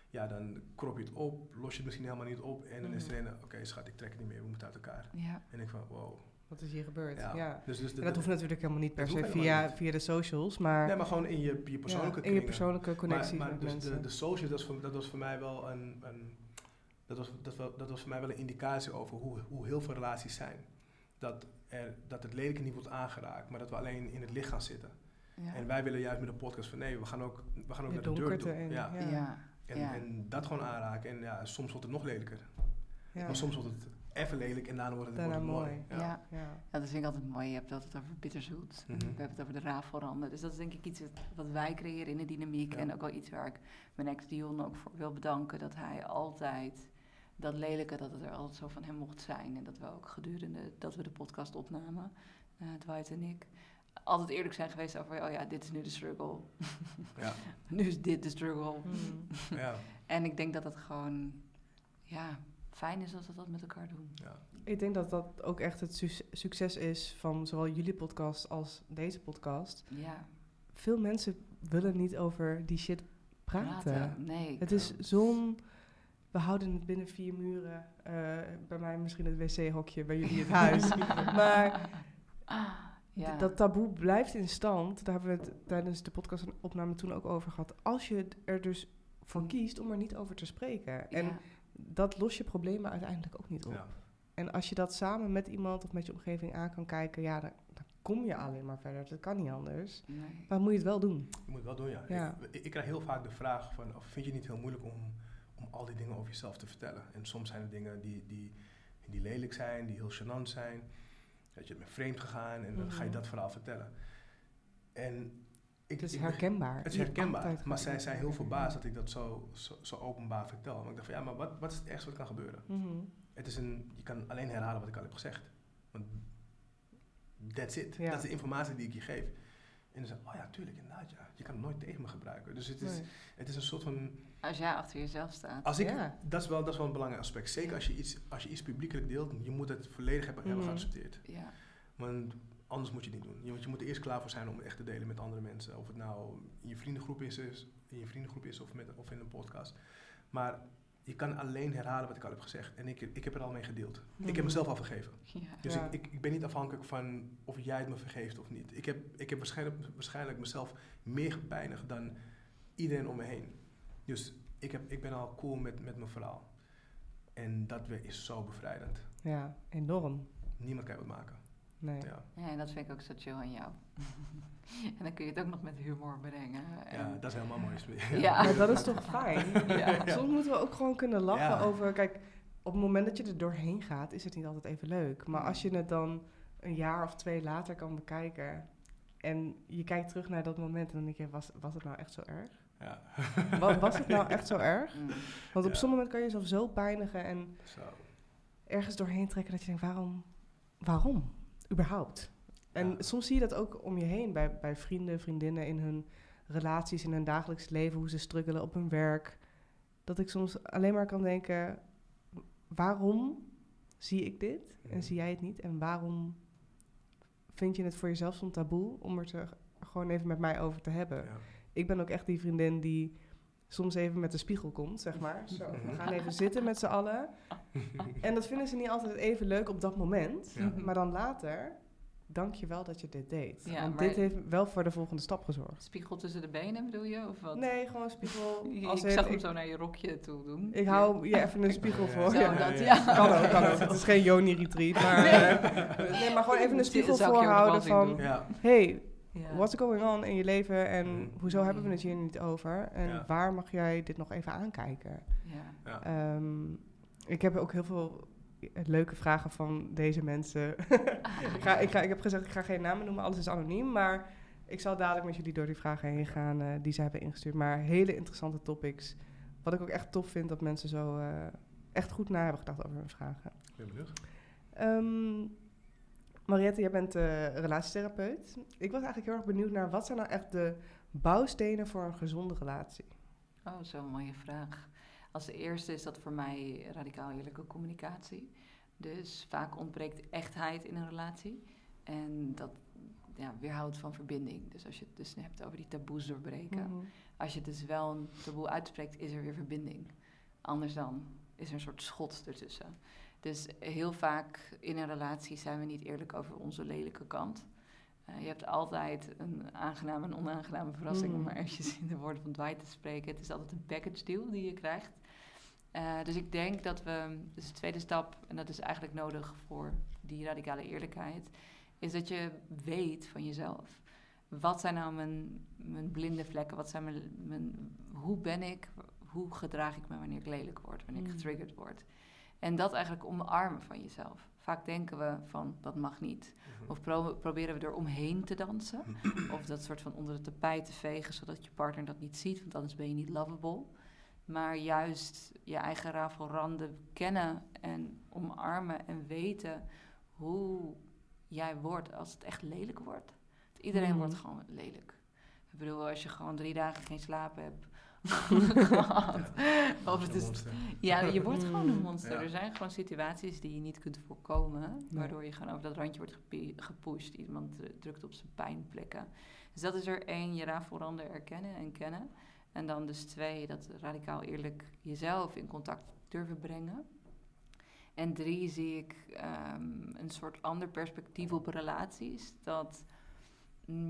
ja, dan krop je het op, los je het misschien helemaal niet op en dan is er een, oké schat, ik trek het niet meer, we moeten uit elkaar. Ja. En ik van, wow. Wat is hier gebeurd? Ja. Ja. Dus, dus En dat hoeft natuurlijk helemaal niet per se via, via de socials, maar, Nee, maar gewoon in je, je persoonlijke ja, in je persoonlijke connectie maar, maar met dus mensen. de, de social, dat was, voor, dat was voor mij wel een, een dat, was, dat, wel, dat was voor mij wel een indicatie over hoe, hoe heel veel relaties zijn. Dat, er, dat het lelijke niet wordt aangeraakt, maar dat we alleen in het licht gaan zitten. Ja. En wij willen juist met een podcast van nee, we gaan ook, we gaan ook De naar de deur donkerte toe. en- ja. ja. ja. En, Ja. en dat gewoon aanraken. En ja, soms wordt het nog lelijker. ja. Maar soms wordt het even lelijk en daarna wordt het, Daarna wordt het mooi. mooi. Ja. Ja. Ja, dat vind ik altijd mooi. Je hebt het altijd over bitterzoet. Mhm. We hebben het over de rafelranden. Dus dat is denk ik iets wat- wij creëren in de dynamiek. Ja. En ook wel iets waar ik mijn ex Dion ook voor wil bedanken. Dat hij altijd dat lelijke, dat het er altijd zo van hem mocht zijn. En dat we ook gedurende dat we de podcast opnamen, eh Dwight en ik, altijd eerlijk zijn geweest over, oh ja, dit is nu de struggle. Ja. nu is dit de struggle. Mhm. Ja. En ik denk dat het gewoon, ja, fijn is als we dat met elkaar doen. Ja. Ik denk dat dat ook echt het su- succes is van zowel jullie podcast als deze podcast. Ja, Veel mensen willen niet over die shit praten. Nee. Het is zo'n... We houden het binnen vier muren. Eh, bij mij misschien het wc-hokje, bij jullie het huis. maar ja. dat taboe blijft in stand. Daar hebben we het tijdens de podcastopname toen ook over gehad. Als je er dus voor kiest om er niet over te spreken. En Ja. dat lost je problemen uiteindelijk ook niet op. Ja. En als je dat samen met iemand of met je omgeving aan kan kijken, ja, dan, dan kom je alleen maar verder. Dat kan niet anders. Nee. Maar moet je het wel doen? Je moet het wel doen, ja. Ja. Ik, ik krijg heel vaak de vraag van, of vind je het niet heel moeilijk om, om al die dingen over jezelf te vertellen? En soms zijn er dingen die, die, die lelijk zijn, die heel gênant zijn. Dat je bent vreemd gegaan en dan ga je Mhm. dat verhaal vertellen. En ik, Het is herkenbaar. Het is herkenbaar, maar zij zijn heel verbaasd dat ik dat zo, zo, zo openbaar vertel. Maar ik dacht van, ja, maar wat, wat is het ergste wat kan gebeuren? Mhm. Het is een, je kan alleen herhalen wat ik al heb gezegd. Want that's it. Ja. Dat is de informatie die ik je geef. En dan zeg ik, oh ja, tuurlijk, inderdaad, ja. Je kan het nooit tegen me gebruiken. Dus het is, Nee. het is een soort van... Als jij achter jezelf staat. Als ik, Ja. dat, is wel, dat is wel een belangrijk aspect. Zeker als je iets, als je iets publiekelijk deelt, je moet het volledig hebben, hebben Mhm. geaccepteerd. Ja. Want anders moet je het niet doen. Je, want je moet er eerst klaar voor zijn om het echt te delen met andere mensen. Of het nou in je vriendengroep is, is, in je vriendengroep is of, met, of in een podcast. Maar je kan alleen herhalen wat ik al heb gezegd. En ik, ik heb er al mee gedeeld. Ik Mhm. heb mezelf al vergeven. Ja. Dus Ja. ik, ik, ik ben niet afhankelijk van of jij het me vergeeft of niet. Ik heb, ik heb waarschijnlijk, waarschijnlijk mezelf meer gepijnigd dan iedereen om me heen. Dus ik, heb, ik ben al cool met, met mijn verhaal. En dat weer is zo bevrijdend. Ja, enorm. Niemand kan je wat maken. Nee. Ja. Ja, en dat vind ik ook zo chill aan jou. en dan kun je het ook nog met humor brengen. En ja, dat is helemaal mooi. Ja. Maar dat is toch fijn? Ja. Soms moeten we ook gewoon kunnen lachen Ja. over... Kijk, op het moment dat je er doorheen gaat, is het niet altijd even leuk. Maar als je het dan een jaar of twee later kan bekijken... en je kijkt terug naar dat moment en dan denk je... was, was het nou echt zo erg? Ja. Was, was het nou echt zo erg? Mm. Want op Ja. sommige moment kan je jezelf zo pijnigen en Zo. ergens doorheen trekken dat je denkt, waarom? Waarom? Überhaupt? En Ja. soms zie je dat ook om je heen bij, bij vrienden, vriendinnen in hun relaties, in hun dagelijks leven, hoe ze struggelen op hun werk. Dat ik soms alleen maar kan denken, waarom zie ik dit en Mhm. zie jij het niet? En waarom vind je het voor jezelf zo'n taboe om er te, gewoon even met mij over te hebben? Ja. Ik ben ook echt die vriendin die soms even met de spiegel komt, zeg maar. Zo, we gaan even zitten met z'n allen. En dat vinden ze niet altijd even leuk op dat moment. Ja. Maar dan later, dank je wel dat je dit deed. Ja, Want dit heeft wel voor de volgende stap gezorgd. Spiegel tussen de benen bedoel je? Of wat? Nee, gewoon spiegel. Je- Als ik zag hem zo naar je rokje toe doen. ik hou je even een spiegel voor. Zo, ja, dat, ja. Kan ook, kan ook. Het is geen Joni-retreat. Maar, eh, nee, maar gewoon even een spiegel voorhouden van... Hey, Ja. what's going on in je leven en Mhm. hoezo hebben we het hier niet over? En Ja. waar mag jij dit nog even aankijken? Ja. Ja. Ehm, ik heb ook heel veel leuke vragen van deze mensen. ik, ga, ik, ga, ik heb gezegd, ik ga geen namen noemen, alles is anoniem. Maar ik zal dadelijk met jullie door die vragen heen gaan uh, die ze hebben ingestuurd. Maar hele interessante topics. Wat ik ook echt tof vind, dat mensen zo uh, echt goed na hebben gedacht over hun vragen. Ik ben benieuwd. Um, Mariette, jij bent uh, relatietherapeut. Ik was eigenlijk heel erg benieuwd naar wat zijn nou echt de bouwstenen voor een gezonde relatie? Oh, zo'n mooie vraag. Als eerste is dat voor mij radicaal eerlijke communicatie. Dus vaak ontbreekt echtheid in een relatie. En dat ja, weerhoudt van verbinding. Dus als je het dus hebt over die taboes doorbreken. Mhm. Als je dus wel een taboe uitspreekt, is er weer verbinding. Anders dan is er een soort schot ertussen. Dus heel vaak in een relatie zijn we niet eerlijk over onze lelijke kant. Uh, je hebt altijd een aangename en onaangename verrassing, om mm. maar eventjes in de woorden van Dwight te spreken. Het is altijd een package deal die je krijgt. Uh, dus ik denk dat we, dus de tweede stap, en dat is eigenlijk nodig voor die radicale eerlijkheid, is dat je weet van jezelf. Wat zijn nou mijn, mijn blinde vlekken? Wat zijn mijn, mijn, hoe ben ik? Hoe gedraag ik me wanneer ik lelijk word, wanneer ik mm. getriggerd word? En dat eigenlijk omarmen van jezelf. Vaak denken we van dat mag niet. Mhm. Of proberen we er omheen te dansen. of dat soort van onder het tapijt te vegen, zodat je partner dat niet ziet, want anders ben je niet lovable. Maar juist je eigen rafelranden kennen en omarmen en weten hoe jij wordt als het echt lelijk wordt. Iedereen mhm. wordt gewoon lelijk. Ik bedoel, als je gewoon drie dagen geen slaap hebt, of het is, ja, je wordt gewoon een monster. Er zijn gewoon situaties die je niet kunt voorkomen, waardoor je gewoon over dat randje wordt gepusht. Iemand drukt op zijn pijnplekken. Dus dat is er één, je rafelranden erkennen en kennen. En dan dus twee, dat radicaal eerlijk jezelf in contact durven brengen. En drie zie ik um, een soort ander perspectief op relaties. Dat Mm,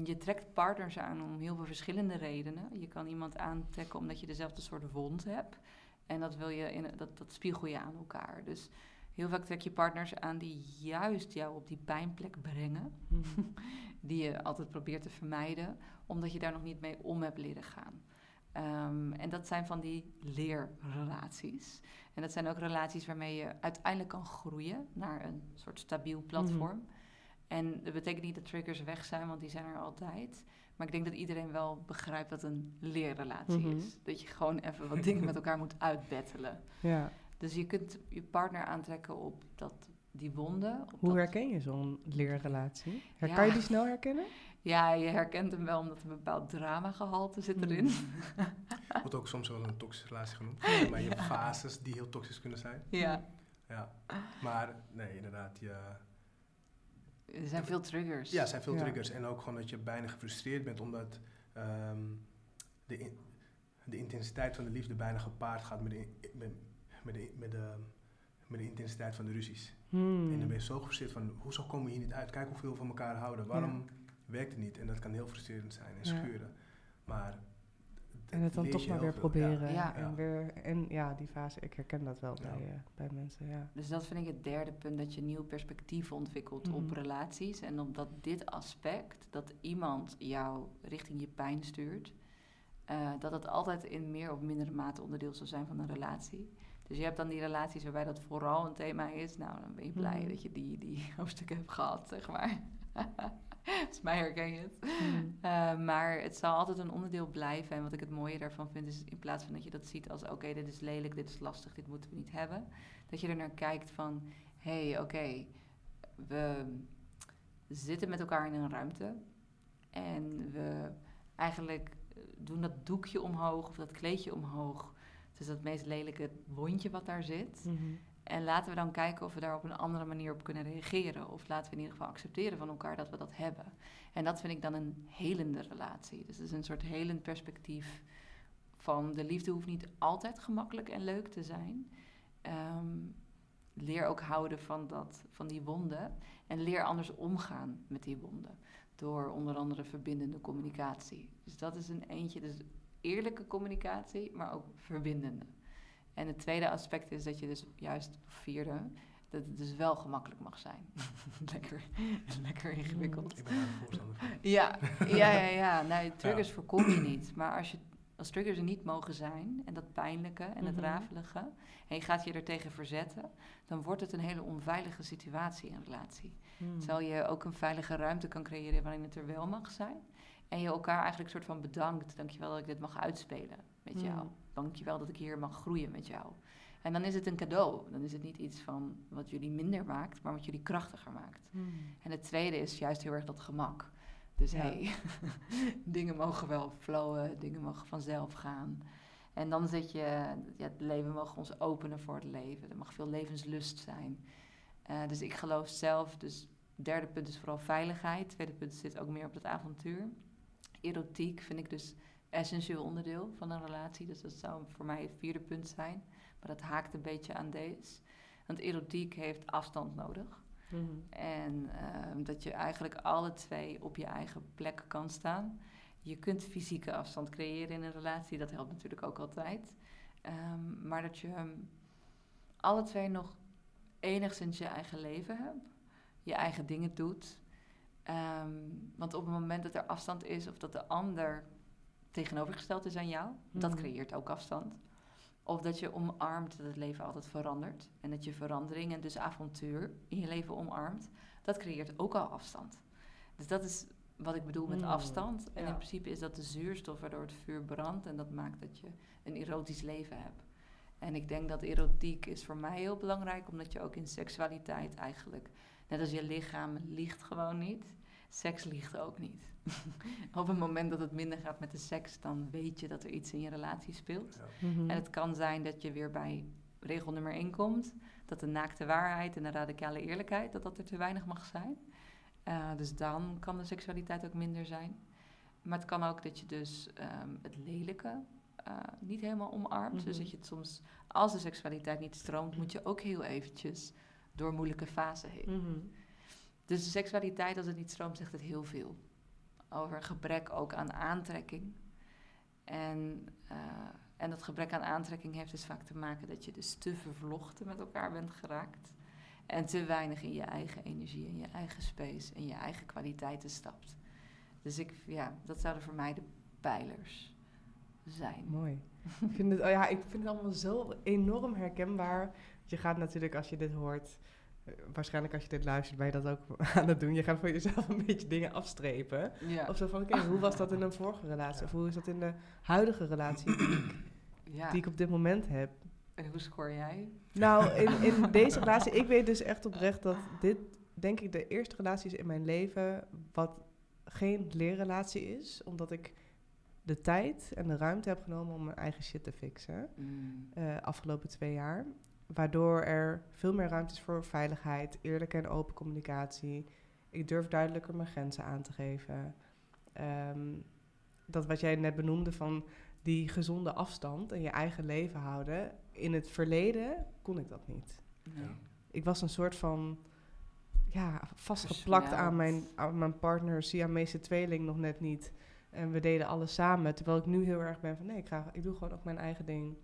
je trekt partners aan om heel veel verschillende redenen. Je kan iemand aantrekken omdat je dezelfde soort wond hebt. En dat, wil je in, dat, dat spiegel je aan elkaar. Dus heel vaak trek je partners aan die juist jou op die pijnplek brengen. Hmm. die je altijd probeert te vermijden, omdat je daar nog niet mee om hebt leren gaan. Um, en dat zijn van die leerrelaties. En dat zijn ook relaties waarmee je uiteindelijk kan groeien naar een soort stabiel platform. Hmm. En dat betekent niet dat triggers weg zijn, want die zijn er altijd. Maar ik denk dat iedereen wel begrijpt wat een leerrelatie mhm. is. Dat je gewoon even wat dingen met elkaar moet uitbettelen. Ja. Dus je kunt je partner aantrekken op dat, die wonden. Hoe herken je zo'n leerrelatie? Her Kan je die snel herkennen? Ja, je herkent hem wel omdat er een bepaald dramagehalte zit erin. Mm. Wordt ook soms wel een toxische relatie genoemd. Maar je hebt fases die heel toxisch kunnen zijn. Ja. Ja, maar nee, inderdaad, je er zijn veel triggers. Ja, er zijn veel triggers. En ook gewoon dat je bijna gefrustreerd bent omdat ehm, de, de intensiteit van de liefde bijna gepaard gaat met de, met, met de, met de, met de intensiteit van de ruzies. Hmm. En dan ben je zo gefrustreerd van, hoezo komen we hier niet uit? Kijk hoeveel we van elkaar houden. Waarom werkt het niet? En dat kan heel frustrerend zijn en schuren. Maar en het dan toch maar weer proberen. Ja. En, weer, en ja, die fase, ik herken dat wel bij, uh, bij mensen. Ja. Dus dat vind ik het derde punt, dat je nieuw perspectief ontwikkelt op mhm. relaties. En omdat dit aspect, dat iemand jou richting je pijn stuurt, uh, dat het altijd in meer of mindere mate onderdeel zal zijn van een relatie. Dus je hebt dan die relaties waarbij dat vooral een thema is. Nou, dan ben je blij mhm. dat je die, die hoofdstukken hebt gehad, zeg maar. Volgens mij herken je het. Hmm. Eh, maar het zal altijd een onderdeel blijven. En wat ik het mooie daarvan vind, is in plaats van dat je dat ziet als: oké, dit is lelijk, dit is lastig, dit moeten we niet hebben. Dat je er naar kijkt van: hé, hey, oké, we zitten met elkaar in een ruimte. En we eigenlijk doen dat doekje omhoog of dat kleedje omhoog. Dus dat meest lelijke wondje wat daar zit. Mhm. En laten we dan kijken of we daar op een andere manier op kunnen reageren. Of laten we in ieder geval accepteren van elkaar dat we dat hebben. En dat vind ik dan een helende relatie. Dus het is een soort helend perspectief van de liefde hoeft niet altijd gemakkelijk en leuk te zijn. Ehm, leer ook houden van, dat, van die wonden. En leer anders omgaan met die wonden. Door onder andere verbindende communicatie. Dus dat is een eentje. Dus eerlijke communicatie, maar ook verbindende. En het tweede aspect is dat je dus juist, vierde, dat het dus wel gemakkelijk mag zijn. lekker, lekker ingewikkeld. Ik ben daar voorstander van. Ja, ja, ja, ja. Nee, triggers voorkom je niet. Maar als je als triggers er niet mogen zijn, en dat pijnlijke en het Mhm. rafelige, en je gaat je er tegen verzetten, dan wordt het een hele onveilige situatie in een relatie. Hmm. Terwijl je ook een veilige ruimte kan creëren waarin het er wel mag zijn. En je elkaar eigenlijk soort van bedankt. Dankjewel dat ik dit mag uitspelen met jou. Mm. Dankjewel dat ik hier mag groeien met jou. En dan is het een cadeau. Dan is het niet iets van wat jullie minder maakt, maar wat jullie krachtiger maakt. Hmm. En het tweede is juist heel erg dat gemak. Dus Ja. hey, dingen mogen wel flowen, dingen mogen vanzelf gaan. En dan zit je, ja, het leven mag ons openen voor het leven. Er mag veel levenslust zijn. Eh, dus ik geloof zelf, dus derde punt is vooral veiligheid. Tweede punt zit ook meer op het avontuur. Erotiek vind ik dus essentieel onderdeel van een relatie. Dus dat zou voor mij het vierde punt zijn. Maar dat haakt een beetje aan deze. Want erotiek heeft afstand nodig. Hmm. En ehm, dat je eigenlijk alle twee op je eigen plek kan staan. Je kunt fysieke afstand creëren in een relatie, dat helpt natuurlijk ook altijd. Ehm, maar dat je ehm, alle twee nog enigszins je eigen leven hebt, je eigen dingen doet. Want op het moment dat er afstand is of dat de ander tegenovergesteld is aan jou, dat Mhm. creëert ook afstand. Of dat je omarmt dat het leven altijd verandert. En dat je verandering en dus avontuur in je leven omarmt. Dat creëert ook al afstand. Dus dat is wat ik bedoel met Mm, afstand. En ja. in principe is dat de zuurstof waardoor het vuur brandt. En dat maakt dat je een erotisch leven hebt. En ik denk dat erotiek is voor mij heel belangrijk. Omdat je ook in seksualiteit eigenlijk... Net als je lichaam liegt gewoon niet. Seks liegt ook niet. Op het moment dat het minder gaat met de seks... dan weet je dat er iets in je relatie speelt. Ja. Mhm. En het kan zijn dat je weer bij regel nummer 1 komt. Dat de naakte waarheid en de radicale eerlijkheid, dat dat er te weinig mag zijn. Eh, dus dan kan de seksualiteit ook minder zijn. Maar het kan ook dat je dus ehm, het lelijke eh, niet helemaal omarmt. Dus Mhm. dat je het soms, als de seksualiteit niet stroomt, moet je ook heel eventjes door moeilijke fasen heen. Mhm. Dus de seksualiteit, als het niet stroomt, zegt het heel veel. Over gebrek ook aan aantrekking. En, eh, en dat gebrek aan aantrekking heeft dus vaak te maken dat je dus te vervlochten met elkaar bent geraakt. En te weinig in je eigen energie, in je eigen space, in je eigen kwaliteiten stapt. Dus ik, ja, dat zouden voor mij de pijlers zijn. Mooi. ik, vind het, oh ja, ik vind het allemaal zo enorm herkenbaar. Je gaat natuurlijk, als je dit hoort, waarschijnlijk als je dit luistert, ben je dat ook aan het doen. Je gaat voor jezelf een beetje dingen afstrepen. Ja. Of zo van, oké, hoe was dat in een vorige relatie? Of hoe is dat in de huidige relatie die ik, ja. die ik op dit moment heb? En hoe scoor jij? Nou, in, in deze relatie, ik weet dus echt oprecht dat dit, denk ik, de eerste relatie is in mijn leven wat geen leerrelatie is. Omdat ik de tijd en de ruimte heb genomen om mijn eigen shit te fixen. Mm. eh, afgelopen twee jaar. Waardoor er veel meer ruimte is voor veiligheid, eerlijke en open communicatie. Ik durf duidelijker mijn grenzen aan te geven. Ehm, dat wat jij net benoemde van die gezonde afstand en je eigen leven houden. In het verleden kon ik dat niet. Nee. Ik was een soort van ja, vastgeplakt aan mijn, aan mijn partner, Siamese tweeling nog net niet. En we deden alles samen. Terwijl ik nu heel erg ben van nee, ik, ga, ik doe gewoon ook mijn eigen ding.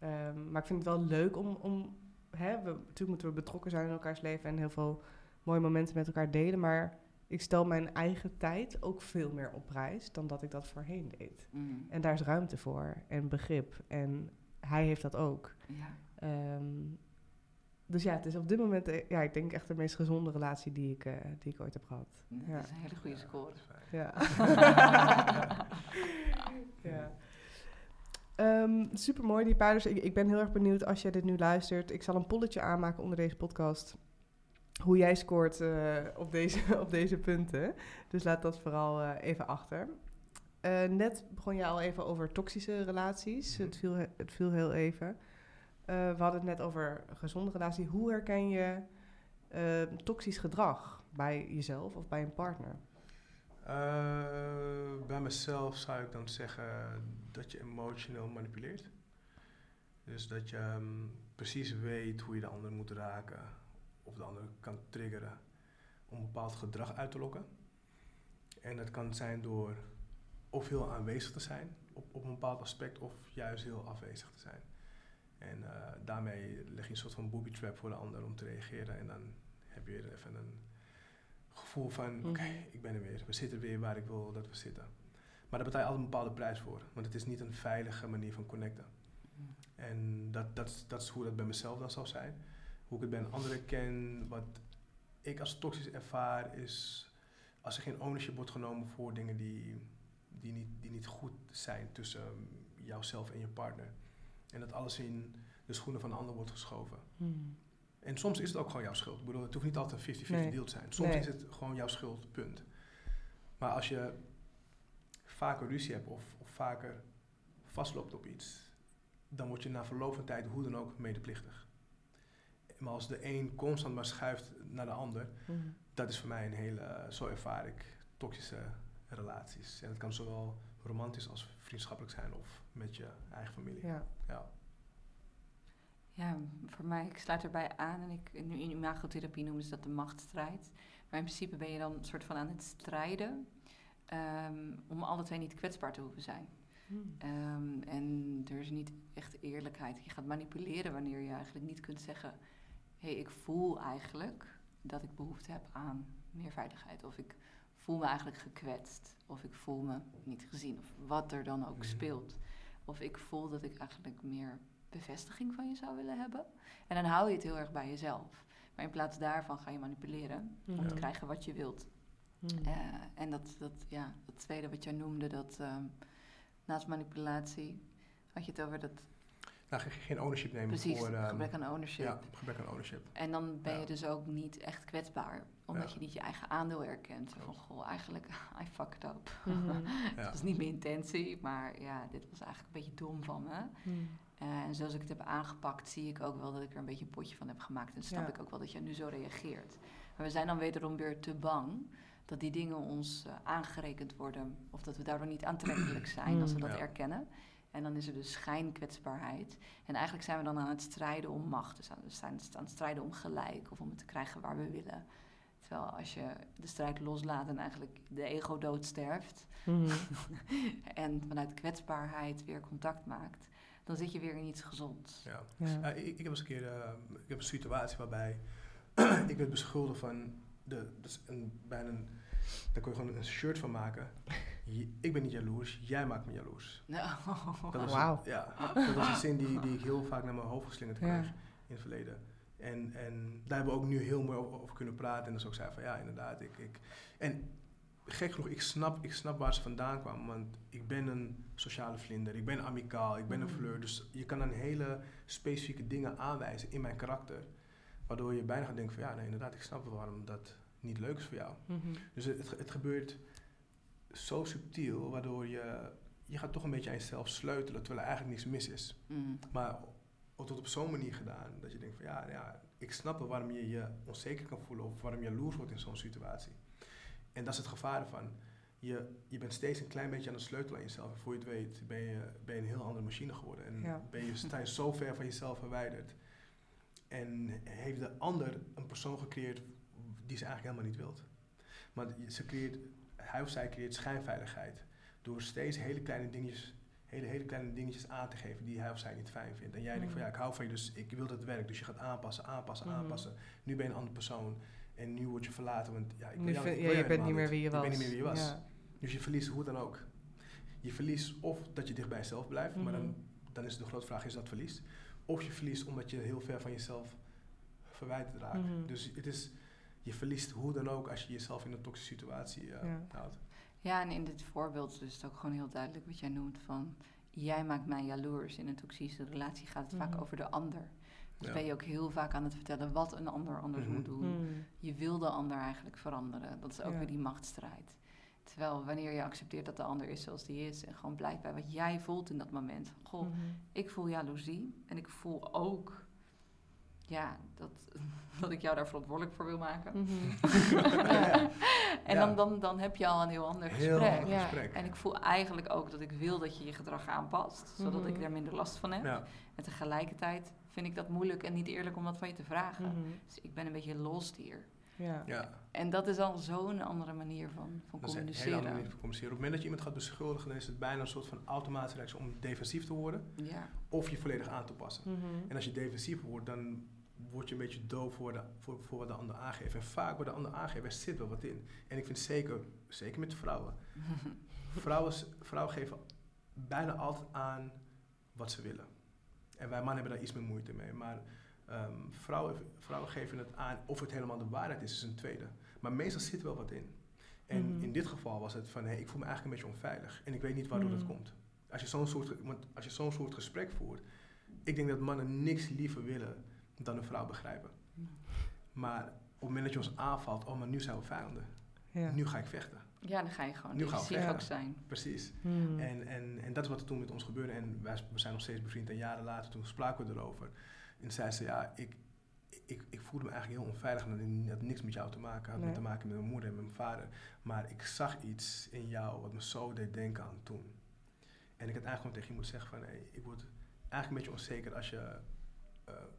Ehm, maar ik vind het wel leuk om. om hè, we, natuurlijk moeten we betrokken zijn in elkaars leven en heel veel mooie momenten met elkaar delen. Maar ik stel mijn eigen tijd ook veel meer op prijs dan dat ik dat voorheen deed. Mm. En daar is ruimte voor en begrip. En hij heeft dat ook. Ja. Ehm, dus ja, het is op dit moment, eh, ja, ik denk echt de meest gezonde relatie die ik, eh, die ik ooit heb gehad. Dat Ja. is een hele goede score. Ja. ja. Super mooi, die pijlers. Ik, ik ben heel erg benieuwd als jij dit nu luistert. Ik zal een polletje aanmaken onder deze podcast. Hoe jij scoort eh, op, deze, op deze punten. Dus laat dat vooral eh, even achter. Eh, net begon je al even over toxische relaties. Mhm. het, viel, he- het viel heel even. We hadden het net over gezonde relatie. Hoe herken je eh, toxisch gedrag bij jezelf of bij een partner? Bij mezelf zou ik dan zeggen dat je emotioneel manipuleert. Dus dat je ehm, precies weet hoe je de ander moet raken of de ander kan triggeren om een bepaald gedrag uit te lokken. En dat kan zijn door of heel aanwezig te zijn op, op een bepaald aspect of juist heel afwezig te zijn. En eh, daarmee leg je een soort van booby trap voor de ander om te reageren en dan heb je weer even een gevoel van, oké, Mhm. ik ben er weer. We zitten weer waar ik wil dat we zitten. Maar daar betaal je altijd een bepaalde prijs voor. Want het is niet een veilige manier van connecten. Mm. En dat, dat, is- dat is hoe dat bij mezelf dan zal zijn. Hoe ik het bij een andere ken, wat ik als toxisch ervaar, is als er geen ownership wordt genomen voor dingen die, die, niet, die niet goed zijn tussen um, jouzelf en je partner. En dat alles in de schoenen van de ander wordt geschoven. Hmm. En soms is het ook gewoon jouw schuld. Ik bedoel, het hoeft niet altijd een 50-50 Nee. deal te zijn. Soms Nee. is het gewoon jouw schuld, punt. Maar als je vaker ruzie hebt of, of vaker vastloopt op iets, dan word je na verloop van tijd hoe dan ook medeplichtig. Maar als de een constant maar schuift naar de ander, Hmm. dat is voor mij een hele, eh, zo ervaar ik, toxische relaties. En het kan zowel romantisch als vriendschappelijk zijn of met je eigen familie. Ja. Ja. Ja, voor mij, ik sluit erbij aan en ik, nu in imagotherapie noemen ze dat de machtsstrijd. Maar in principe ben je dan een soort van aan het strijden ehm, om alle twee niet kwetsbaar te hoeven zijn. Hmm. Ehm, en er is niet echt eerlijkheid. Je gaat manipuleren wanneer je eigenlijk niet kunt zeggen: hé, hey, ik voel eigenlijk dat ik behoefte heb aan meer veiligheid. Of ik voel me eigenlijk gekwetst. Of ik voel me niet gezien. Of wat er dan ook speelt. Of ik voel dat ik eigenlijk meer bevestiging van je zou willen hebben. En dan hou je het heel erg bij jezelf. Maar in plaats daarvan ga je manipuleren om te krijgen wat je wilt. Hmm. Eh, en dat, dat, ja, dat tweede wat jij noemde, dat ehm, naast manipulatie had je het over dat Nou, ge- geen ownership nemen precies voor... ehm, gebrek aan ownership. Ja, gebrek aan ownership. En dan ben je dus ook niet echt kwetsbaar, omdat Ja. je niet je eigen aandeel erkent. Van goh, eigenlijk, I fucked up. Ja. Het was niet mijn intentie, maar ja, dit was eigenlijk een beetje dom van me. Hmm. Eh, en zoals ik het heb aangepakt, zie ik ook wel dat ik er een beetje een potje van heb gemaakt. En snap Ja. ik ook wel dat je nu zo reageert. Maar we zijn dan wederom weer te bang dat die dingen ons eh, aangerekend worden. Of dat we daardoor niet aantrekkelijk zijn als we Mm. dat Ja. erkennen. En dan is er dus schijnkwetsbaarheid. En eigenlijk zijn we dan aan het strijden om macht. Dus aan- we zijn aan het strijden om gelijk of om het te krijgen waar we willen. Terwijl als je de strijd loslaat en eigenlijk de ego doodsterft, Hmm. en vanuit kwetsbaarheid weer contact maakt, dan zit je weer in iets gezonds. Ja. Ik, ik heb eens een keer eh, ik heb een situatie waarbij ik werd beschuldigd van de, dus een, bijna een, daar kon je gewoon een shirt van maken. Je- ik ben niet jaloers, jij maakt me jaloers. Nou, Dat was, Wauw. Ja, dat was een zin die, die ik heel vaak naar mijn hoofd geslingerd kreeg Ja. in het verleden. En, en daar hebben we ook nu heel mooi over, over kunnen praten. En dus ook zei van ja, inderdaad. Ik, ik, en gek genoeg, ik snap, ik snap waar ze vandaan kwamen. Want ik ben een sociale vlinder, ik ben amicaal, ik ben een Mhm. fleur. Dus je kan dan hele specifieke dingen aanwijzen in mijn karakter. Waardoor je bijna gaat denken van ja, nee, inderdaad, ik snap wel waarom dat niet leuk is voor jou. Mhm. Dus het, het, het gebeurt zo subtiel, waardoor je, je gaat toch een beetje aan jezelf sleutelen, terwijl er eigenlijk niks mis is. mm, Maar tot op zo'n manier gedaan, dat je denkt van ja, ja, ik snap wel waarom je je onzeker kan voelen of waarom je jaloers wordt in zo'n situatie. En dat is het gevaar ervan. Je, je bent steeds een klein beetje aan het sleutelen aan jezelf. En voor je het weet ben je, ben je een heel andere machine geworden. En Ja. ben je, sta je zo ver van jezelf verwijderd. En heeft de ander een persoon gecreëerd die ze eigenlijk helemaal niet wilt. Maar ze creëert, hij of zij creëert schijnveiligheid. Door steeds hele kleine dingetjes, hele, hele kleine dingetjes aan te geven die hij of zij niet fijn vindt. En jij denkt van ja, ik hou van je, dus ik wil dat het werkt. Dus je gaat aanpassen, aanpassen, Mhm. aanpassen. Nu ben je een andere persoon. En nu word je verlaten, want ja, ik jou- vind- ik ja, je bent niet meer wie je was. Je bent niet meer wie je was. Ja. Dus je verliest hoe dan ook. Je verliest of dat je dicht bij jezelf blijft, maar dan, Mhm. dan is de grote vraag, is dat verlies? Of je verliest omdat je heel ver van jezelf verwijderd raakt. Mhm. Dus het is, je verliest hoe dan ook als je jezelf in een toxische situatie eh, Ja. houdt. Ja, en in dit voorbeeld is het ook gewoon heel duidelijk wat jij noemt van... jij maakt mij jaloers. In een toxische relatie gaat het vaak Mhm. over de ander. Dus Ja. ben je ook heel vaak aan het vertellen wat een ander anders Mhm. moet doen. Hmm. Je wil de ander eigenlijk veranderen. Dat is ook Ja. weer die machtsstrijd. Terwijl wanneer je accepteert dat de ander is zoals die is... en gewoon blijft bij wat jij voelt in dat moment. Goh, Mhm. ik voel jaloezie en ik voel ook... Ja, dat, dat ik jou daar verantwoordelijk voor wil maken. Mhm. Ja. En Ja. dan, dan, dan heb je al een heel ander Heel gesprek. ander Ja. gesprek. En ik voel eigenlijk ook dat ik wil dat je je gedrag aanpast, zodat Mhm. ik daar minder last van heb. Ja. En tegelijkertijd vind ik dat moeilijk en niet eerlijk om dat van je te vragen. Mhm. Dus ik ben een beetje lost hier. Ja. ja, En dat is al zo'n andere manier van, van dat is een hele communiceren. andere manier van communiceren. Op het moment dat je iemand gaat beschuldigen, dan is het bijna een soort van automatische reactie om defensief te worden. Ja. Of je volledig aan te passen. En als je defensief wordt, dan word je een beetje doof voor, de, voor, voor wat de ander aangeeft. En vaak wat de ander aangeeft, er zit wel wat in. En ik vind zeker, zeker met vrouwen, vrouwen, vrouwen geven bijna altijd aan wat ze willen. En wij mannen hebben daar iets meer moeite mee. Maar ehm, vrouwen, vrouwen geven het aan of het helemaal de waarheid is, is een tweede. Maar meestal zit er wel wat in. En Mhm. in dit geval was het van, hé, ik voel me eigenlijk een beetje onveilig. En ik weet niet waardoor Mhm. dat komt. Als je zo'n soort, want als je zo'n soort gesprek voert, ik denk dat mannen niks liever willen dan een vrouw begrijpen. Maar op het moment dat je ons aanvalt, oh, maar nu zijn we vijanden. Ja. Nu ga ik vechten. Ja, dan ga je gewoon Nu verder. ook zijn. Precies. Hmm. En, en, en dat is wat er toen met ons gebeurde. En wij we zijn nog steeds bevriend. En jaren later, toen spraken we erover. En zei ze, ja, ik, ik, ik voelde me eigenlijk heel onveilig. En dat had niks met jou te maken. had Nee. te maken met mijn moeder en met mijn vader. Maar ik zag iets in jou wat me zo deed denken aan toen. En ik had eigenlijk gewoon tegen je moeten zeggen van... Hey, ik word eigenlijk een beetje onzeker als je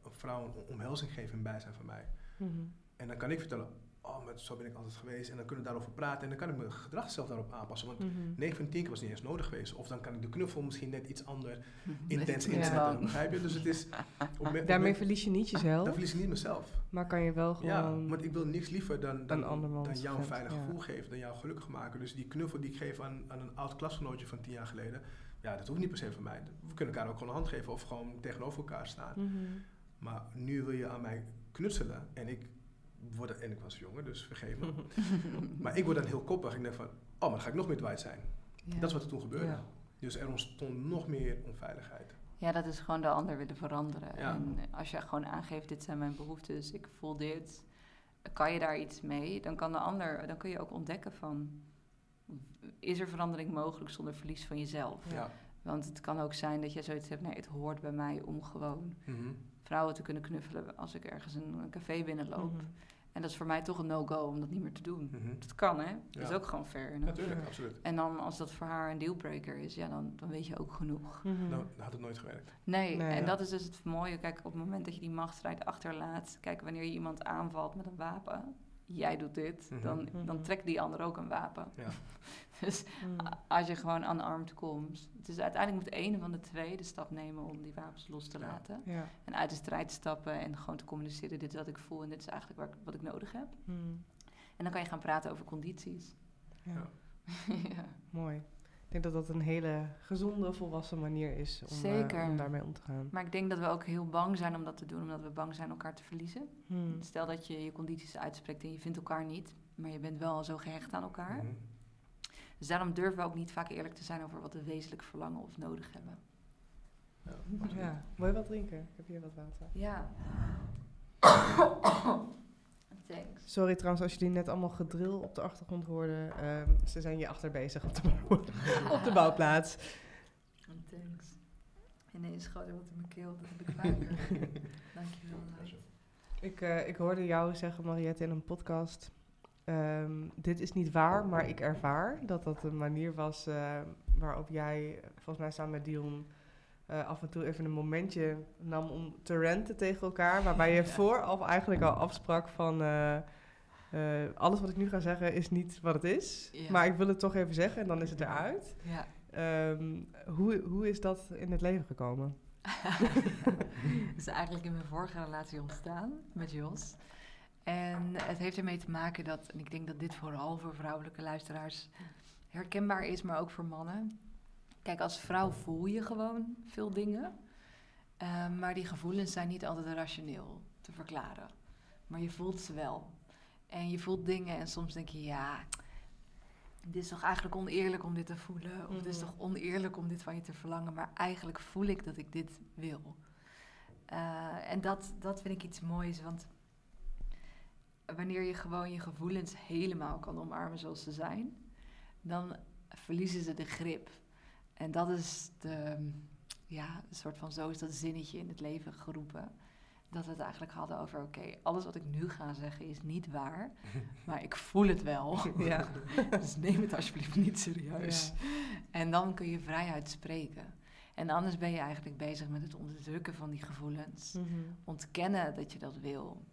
een vrouw een omhelzing geeft in bijzijn van mij. Mhm. En dan kan ik vertellen, oh, maar zo ben ik altijd geweest. En dan kunnen we daarover praten. En dan kan ik mijn gedrag zelf daarop aanpassen. Want Mhm. 9 van 10 keer was niet eens nodig geweest. Of dan kan ik de knuffel misschien net iets anders Met intens inzetten. Begrijp je? Dus het is... Op Daarmee me- verlies je niet dan jezelf, verlies ik niet mezelf. maar kan je wel Ja, gewoon... want ik wil niks liever dan, dan, dan jou een veilig ja. gevoel geven. Dan jou gelukkig maken. Dus die knuffel die ik geef aan, aan een oud klasgenootje van 10 jaar geleden. Ja, dat hoeft niet per se van mij. We kunnen elkaar ook gewoon een hand geven of gewoon tegenover elkaar staan. Mhm. Maar nu wil je aan mij knutselen. En ik, word, en ik was jonger, dus vergeef me. Maar ik word dan heel koppig. Ik denk van, oh, maar dan ga ik nog meer kwijt zijn. Ja. Dat is wat er toen gebeurde. Ja. Dus er ontstond nog meer onveiligheid. Ja, dat is gewoon de ander willen veranderen. Ja. En als je gewoon aangeeft, dit zijn mijn behoeftes, ik voel dit, kan je daar iets mee? Dan kan de ander, dan kun je ook ontdekken van, is er verandering mogelijk zonder verlies van jezelf? Ja. Want het kan ook zijn dat je zoiets hebt, nee, het hoort bij mij om gewoon Mhm. vrouwen te kunnen knuffelen als ik ergens een, een café binnenloop. Mhm. En dat is voor mij toch een no-go om dat niet meer te doen. Mhm. Dat kan, hè? Dat is ook gewoon fair. Natuurlijk, Ja. absoluut. En dan als dat voor haar een dealbreaker is, ja, dan, dan weet je ook genoeg. Nou, dan had het nooit gewerkt. Nee, Nee, en ja. dat is dus het mooie. Kijk, op het moment dat je die machtsstrijd achterlaat, kijk, wanneer je iemand aanvalt met een wapen, jij doet dit, Mhm. dan, dan Mhm. trekt die ander ook een wapen. Ja. Dus a- als je gewoon unarmed komt, dus uiteindelijk moet een van de twee de stap nemen om die wapens los te Ja. laten. Ja. En uit de strijd te stappen en gewoon te communiceren, dit is wat ik voel en dit is eigenlijk waar ik- wat ik nodig heb. Mhm. En dan kan je gaan praten over condities. Ja. Mooi. Ik denk dat dat een hele gezonde, volwassen manier is om, eh, om daarmee om te gaan. Maar ik denk dat we ook heel bang zijn om dat te doen, omdat we bang zijn elkaar te verliezen. Mhm. Stel dat je je condities uitspreekt en je vindt elkaar niet, maar je bent wel zo gehecht aan elkaar. Mhm. Dus daarom durven we ook niet vaak eerlijk te zijn over wat we wezenlijk verlangen of nodig hebben. Ja. Wil je wat drinken? Ik heb hier wat water. Ja. Thanks. Sorry trouwens als jullie net allemaal gedril op de achtergrond hoorden. Ehm, ze zijn hier achter bezig op de, bouw- op de bouwplaats. Thanks. Ineens schoot er wat in mijn keel, dat heb ik vaker. Dankjewel. Ik, eh, ik hoorde jou zeggen, Mariette, in een podcast. ehm, dit is niet waar, maar ik ervaar dat dat een manier was eh, waarop jij, eh, volgens mij samen met Dion, eh, af en toe even een momentje nam om te renten tegen elkaar. Waarbij je vooraf eigenlijk al afsprak van eh, eh, alles wat ik nu ga zeggen is niet wat het is. Ja. Maar ik wil het toch even zeggen en dan is het eruit. Ja. Ehm, hoe, hoe is dat in het leven gekomen? Het is eigenlijk in mijn vorige relatie ontstaan met Jos. En het heeft ermee te maken dat, en ik denk dat dit vooral voor vrouwelijke luisteraars herkenbaar is, maar ook voor mannen. Kijk, als vrouw voel je gewoon veel dingen, eh, maar die gevoelens zijn niet altijd rationeel te verklaren. Maar je voelt ze wel. En je voelt dingen en soms denk je, ja, dit is toch eigenlijk oneerlijk om dit te voelen. Of het is Mhm. toch oneerlijk om dit van je te verlangen. Maar eigenlijk voel ik dat ik dit wil. Eh, en dat, dat vind ik iets moois, want wanneer je gewoon je gevoelens helemaal kan omarmen zoals ze zijn, dan verliezen ze de grip. En dat is de, ja, een soort van zo is dat zinnetje in het leven geroepen. Dat we het eigenlijk hadden over, oké, alles wat ik nu ga zeggen is niet waar, maar ik voel het wel. ja. Dus neem het alsjeblieft niet serieus. En dan kun je vrijheid spreken. En anders ben je eigenlijk bezig met het onderdrukken van die gevoelens. Mhm. Ontkennen dat je dat wil.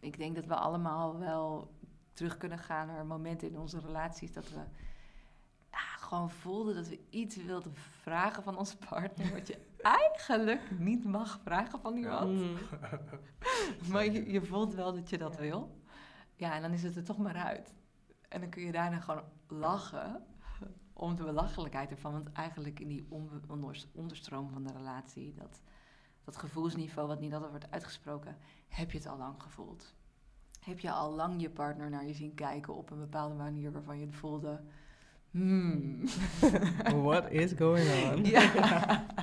Ik denk dat we allemaal wel terug kunnen gaan naar momenten in onze relaties dat we gewoon voelden dat we iets wilden vragen van onze partner. Wat je eigenlijk niet mag vragen van iemand. Mhm. Maar je, je voelt wel dat je dat Ja. wil. Ja, en dan is het er toch maar uit. En dan kun je daarna gewoon lachen om de belachelijkheid ervan. Want eigenlijk in die onder, onderstroom van de relatie, dat, dat gevoelsniveau wat niet altijd wordt uitgesproken, heb je het al lang gevoeld. Heb je al lang je partner naar je zien kijken op een bepaalde manier waarvan je het voelde. Hmm. What is going on? ja.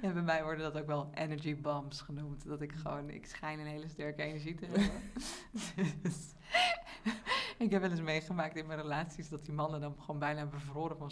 En bij mij worden dat ook wel energy bumps genoemd. Dat ik gewoon, ik schijn een hele sterke energie te hebben. dus, ik heb wel eens meegemaakt in mijn relaties dat die mannen dan gewoon bijna bevroren van,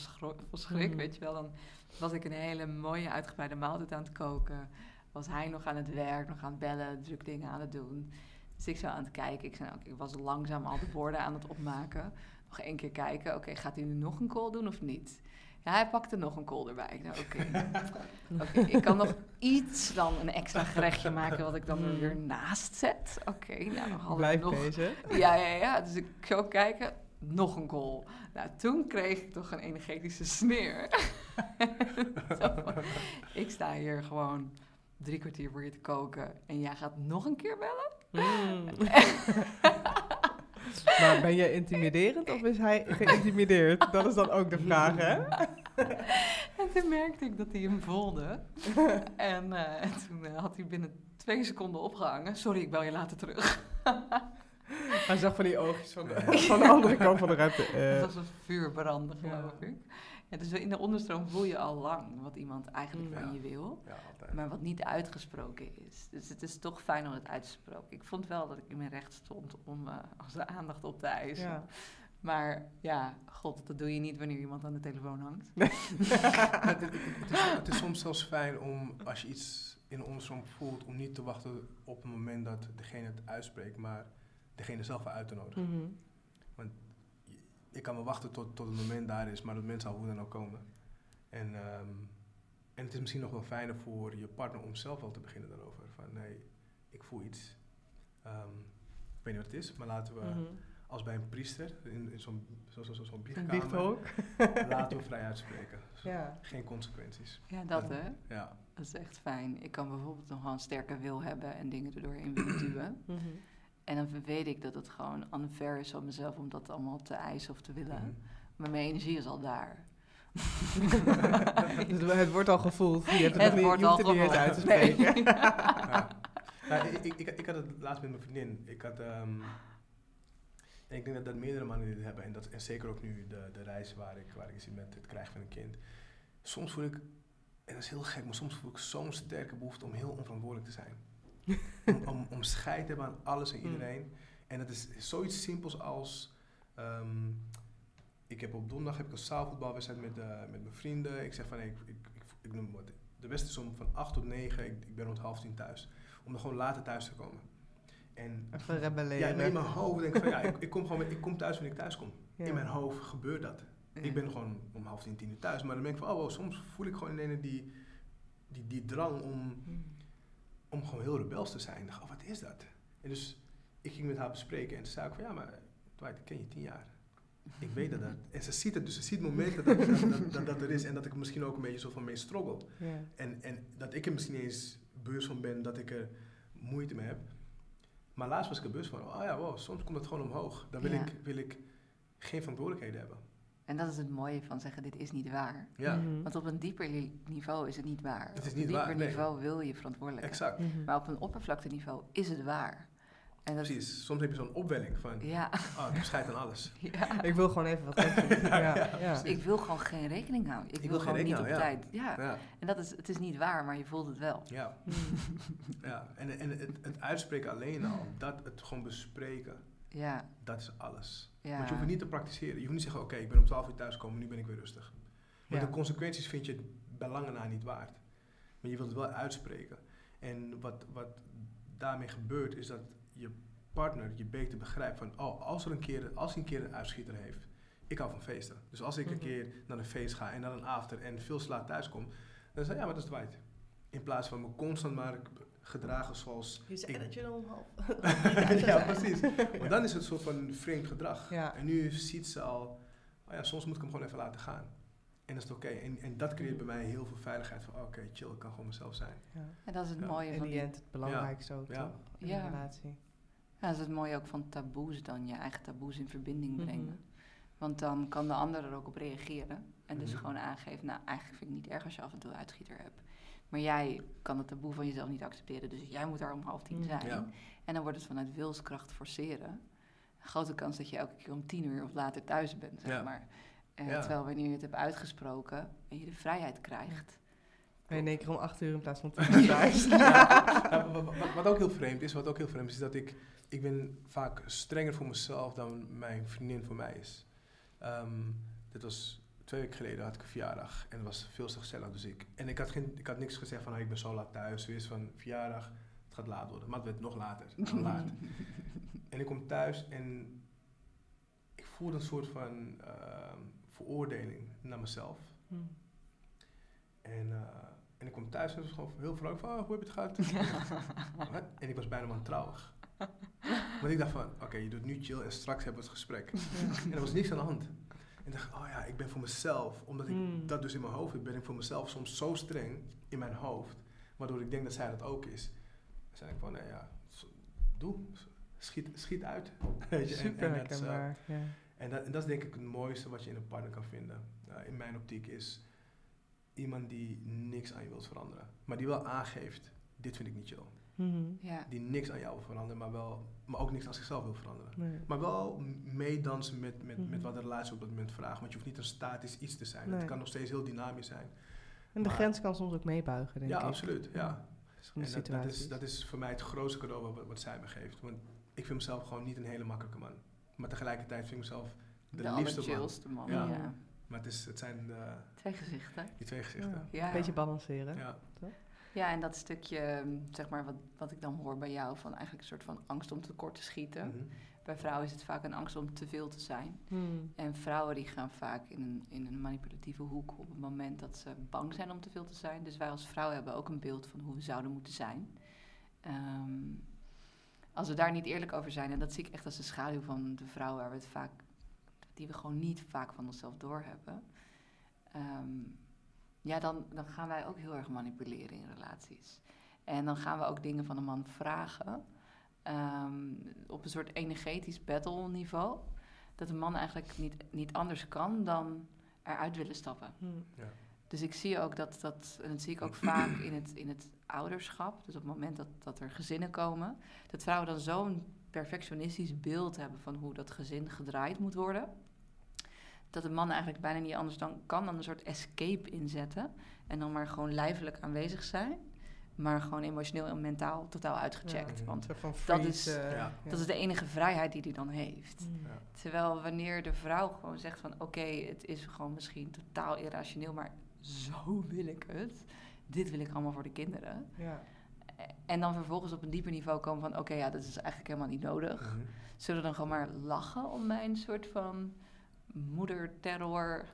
van schrik. Mm. Weet je wel, dan was ik een hele mooie uitgebreide maaltijd aan het koken. Was hij nog aan het werk, nog aan het bellen, druk dingen aan het doen. Dus ik zou aan het kijken. Ik, zei, ik was langzaam al de woorden aan het opmaken. Nog één keer kijken. Oké, gaat hij nu nog een call doen of niet? Ja, hij pakte nog een kool erbij. Nou, oké. ik kan nog iets dan een extra gerechtje maken wat ik dan er weer naast zet. Oké, nou dan Blijf nog... deze. Ja, ja, ja. Dus ik zou kijken, nog een kool. Nou, toen kreeg ik toch een energetische sneer. ik sta hier gewoon drie kwartier voor je te koken en jij gaat nog een keer bellen? Mm. Maar ben je intimiderend of is hij geïntimideerd? Dat is dan ook de vraag, hè? En toen merkte ik dat hij hem voelde. en, uh, en, toen uh, had hij binnen twee seconden opgehangen. Sorry, ik bel je later terug. hij zag van die oogjes van de, van de andere kant van de ruimte. Uh. Het was een vuur branden, geloof ik. Ja, dus in de onderstroom voel je al lang wat iemand eigenlijk van je wil. Ja, maar wat niet uitgesproken is. Dus het is toch fijn om het uit te spreken. Ik vond wel dat ik in mijn recht stond om uh, onze aandacht op te eisen. Maar ja, god, dat doe je niet wanneer iemand aan de telefoon hangt. het, is, het, is, soms zelfs fijn om, als je iets in een onderstroom voelt, om niet te wachten op het moment dat degene het uitspreekt, maar degene zelf uit te nodigen. Mhm. Ik kan wel wachten tot, tot het moment daar is, maar dat moment zal hoe dan ook komen. En, ehm, en het is misschien nog wel fijner voor je partner om zelf wel te beginnen daarover. Van nee, ik voel iets. Um, ik weet niet wat het is, maar laten we mhm. als bij een priester in, in zo'n zo, zo, zo, zo biechtkamer, laten we vrij uitspreken. ja. Geen consequenties. Ja, dat hè? Ja. Dat is echt fijn. Ik kan bijvoorbeeld nog wel een sterke wil hebben en dingen er doorheen willen duwen. Mhm. En dan weet ik dat het gewoon unfair is van mezelf om dat allemaal te eisen of te willen. Mhm. Maar mijn energie is al daar. dus het wordt al gevoeld. Je hebt het, het niet, wordt al gevoeld. uit te spreken. ja. ik, ik, ik, ik, had het laatst met mijn vriendin. Ik had... Um, ik denk dat, dat meerdere mannen dit hebben. En, dat, en zeker ook nu de, de reis waar ik, waar ik zit met het krijgen van een kind. Soms voel ik, en dat is heel gek, maar soms voel ik zo'n sterke behoefte om heel onverantwoordelijk te zijn om, om, om scheid te hebben aan alles en mm. iedereen. En het is zoiets simpels als... Um, ik heb op donderdag heb ik een zaalvoetbalwedstrijd met, uh, met mijn vrienden. Ik zeg van, ik, ik, ik, ik noem wat. De beste is om van 8 tot 9, ik, ik ben rond half tien thuis. Om dan gewoon later thuis te komen. En Even rebelleren. Ja, in mijn hoofd denk ik van, ja, ik, ik, kom gewoon, ik kom thuis wanneer ik thuis kom. In mijn hoofd gebeurt dat. Ik ben gewoon om half tien, tien uur thuis. Maar dan denk ik van, oh, wow, soms voel ik gewoon in die, die, die drang om... Mm om gewoon heel rebels te zijn. Ik dacht, oh, wat is dat? En dus ik ging met haar bespreken en toen zei ik van, ja, maar Dwight, ik ken je tien jaar. Ik weet dat dat. En ze ziet het, dus ze ziet momenten dat dat, dat, dat, er is en dat ik misschien ook een beetje zo van mee struggle. En, en dat ik er misschien niet eens bewust van ben dat ik er moeite mee heb. Maar laatst was ik er bewust van, oh ja, wow, soms komt het gewoon omhoog. Dan wil, ik, wil ik geen verantwoordelijkheden hebben. En dat is het mooie van zeggen, dit is niet waar. Ja. Mhm. Want op een dieper niveau is het niet waar. Het is niet op een dieper niveau wil je verantwoordelijk Exact. Mhm. Maar op een oppervlakteniveau is het waar. En dat Precies, soms heb je zo'n opwelling van, ja. oh, ik scheid aan alles. Ja. Ik wil gewoon even wat ja, ja, Ik wil gewoon geen rekening houden. Ik, wil, gewoon niet op tijd. Ja. En dat is, het is niet waar, maar je voelt het wel. Ja, mhm. ja. en, en het, het uitspreken alleen al, dat het gewoon bespreken, ja. dat is alles. Want je hoeft het niet te praktiseren. Je hoeft niet te zeggen, oké, ik ben om 12 uur thuiskomen, nu ben ik weer rustig. Maar de consequenties vind je bij lange na niet waard. Maar je wilt het wel uitspreken. En wat, wat daarmee gebeurt, is dat je partner je beter begrijpt van, oh, als, er een keer, als hij een keer een uitschieter heeft, ik hou van feesten. Dus als ik een mhm. keer naar een feest ga en naar een after en veel slaat thuis kom, dan zeg je, ja, maar dat is Dwight. In plaats van me constant maar gedragen zoals... Je zei dat je dan om half... ja, precies. Maar dan is het een soort van vreemd gedrag. En nu ziet ze al, oh ja, soms moet ik hem gewoon even laten gaan. En dat is oké. En, en dat creëert bij mij heel veel veiligheid. Van oké, chill, ik kan gewoon mezelf zijn. Ja. En dat is het mooie van... die... het belangrijkste ook, toch? In ja. relatie. Ja, dat is het mooie ook van taboes dan. Je eigen taboes in verbinding mhm. brengen. Want dan kan de ander er ook op reageren. En dus Mhm. gewoon aangeven, nou eigenlijk vind ik het niet erg als je af en toe een uitschieter hebt. Maar jij kan het taboe van jezelf niet accepteren, dus jij moet daar om half tien Mm. zijn. Ja. En dan wordt het vanuit wilskracht forceren. Grote kans dat je elke keer om tien uur of later thuis bent, zeg Ja. maar. Eh, Ja. Terwijl wanneer je het hebt uitgesproken en je de vrijheid krijgt. Ben je in één keer om acht uur in plaats van tien uur thuis. Ja, wat, wat- wat ook heel vreemd is, wat ook heel vreemd is, is dat ik, ik ben vaak strenger voor mezelf dan mijn vriendin voor mij is. Ehm, dit was twee weken geleden had ik een verjaardag en het was veel te gezellig. Dus ik, en ik had, geen, ik had niks gezegd van, hey, ik ben zo laat thuis. Wees van, verjaardag, het gaat laat worden. Maar het werd nog later, nog later. En ik kom thuis en ik voelde een soort van ehm, veroordeling naar mezelf. Hm. En, eh, en ik kom thuis en was gewoon heel vrolijk van, oh, hoe heb je het gehad? En ik was bijna wantrouwig. Want ik dacht van, oké, je doet nu chill en straks hebben we het gesprek. En er was niks aan de hand. En ik dacht, oh ja, ik ben voor mezelf. Omdat ik Mm. dat dus in mijn hoofd heb, ben ik voor mezelf soms zo streng in mijn hoofd. Waardoor ik denk dat zij dat ook is. Dan zei ik van, nee ja, doe. Schiet, schiet uit. Je, en- Super en dat eh, ja. en dat, en dat is denk ik het mooiste wat je in een partner kan vinden. Uh, in mijn optiek is iemand die niks aan je wilt veranderen. Maar die wel aangeeft, dit vind ik niet chill. Mhm. Ja. Die niks aan jou wil veranderen, maar, wel, maar ook niks aan zichzelf wil veranderen. Nee. Maar wel meedansen met, met, met Mhm. wat de relatie op dat moment vraagt. Want je hoeft niet een statisch iets te zijn. Nee. Het kan nog steeds heel dynamisch zijn. En de Maar- grens kan soms ook meebuigen, denk ja, ik. absoluut. Ja. Dat is gewoon de En dat, is, dat is voor mij het grootste cadeau wat, wat zij me geeft. Want ik vind mezelf gewoon niet een hele makkelijke man. Maar tegelijkertijd vind ik mezelf de, De, liefste man. man. Ja. Ja. Maar het, is, het zijn de, Twee gezichten. die twee gezichten. Ja. Een beetje balanceren. Ja. Ja, en dat stukje, ehm, zeg maar, wat, wat ik dan hoor bij jou, van eigenlijk een soort van angst om tekort te schieten. Mhm. Bij vrouwen is het vaak een angst om te veel te zijn. Hm. En vrouwen die gaan vaak in een, in een manipulatieve hoek op het moment dat ze bang zijn om te veel te zijn. Dus wij als vrouw hebben ook een beeld van hoe we zouden moeten zijn. Ehm, als we daar niet eerlijk over zijn, en dat zie ik echt als de schaduw van de vrouw waar we het vaak, die we gewoon niet vaak van onszelf doorhebben. Ehm, ja, dan, dan gaan wij ook heel erg manipuleren in relaties. En dan gaan we ook dingen van een man vragen. ehm, op een soort energetisch battle niveau. Dat een man eigenlijk niet, niet anders kan dan eruit willen stappen. Hm. Dus ik zie ook dat, dat en dat zie ik ook vaak in het, in het ouderschap. Dus op het moment dat, dat er gezinnen komen, dat vrouwen dan zo'n perfectionistisch beeld hebben van hoe dat gezin gedraaid moet worden. Dat de man eigenlijk bijna niet anders dan kan dan een soort escape inzetten. En dan maar gewoon lijfelijk aanwezig zijn. Maar gewoon emotioneel en mentaal totaal uitgecheckt. Ja. Want dat freeze, is- Ja. dat is de enige vrijheid die hij dan heeft. Ja. Terwijl wanneer de vrouw gewoon zegt van oké, het is gewoon misschien totaal irrationeel, maar zo wil ik het. Dit wil ik allemaal voor de kinderen. Ja. En dan vervolgens op een dieper niveau komen van oké, ja, dat is eigenlijk helemaal niet nodig. Mhm. Zullen we dan gewoon maar lachen om mijn soort van moederterror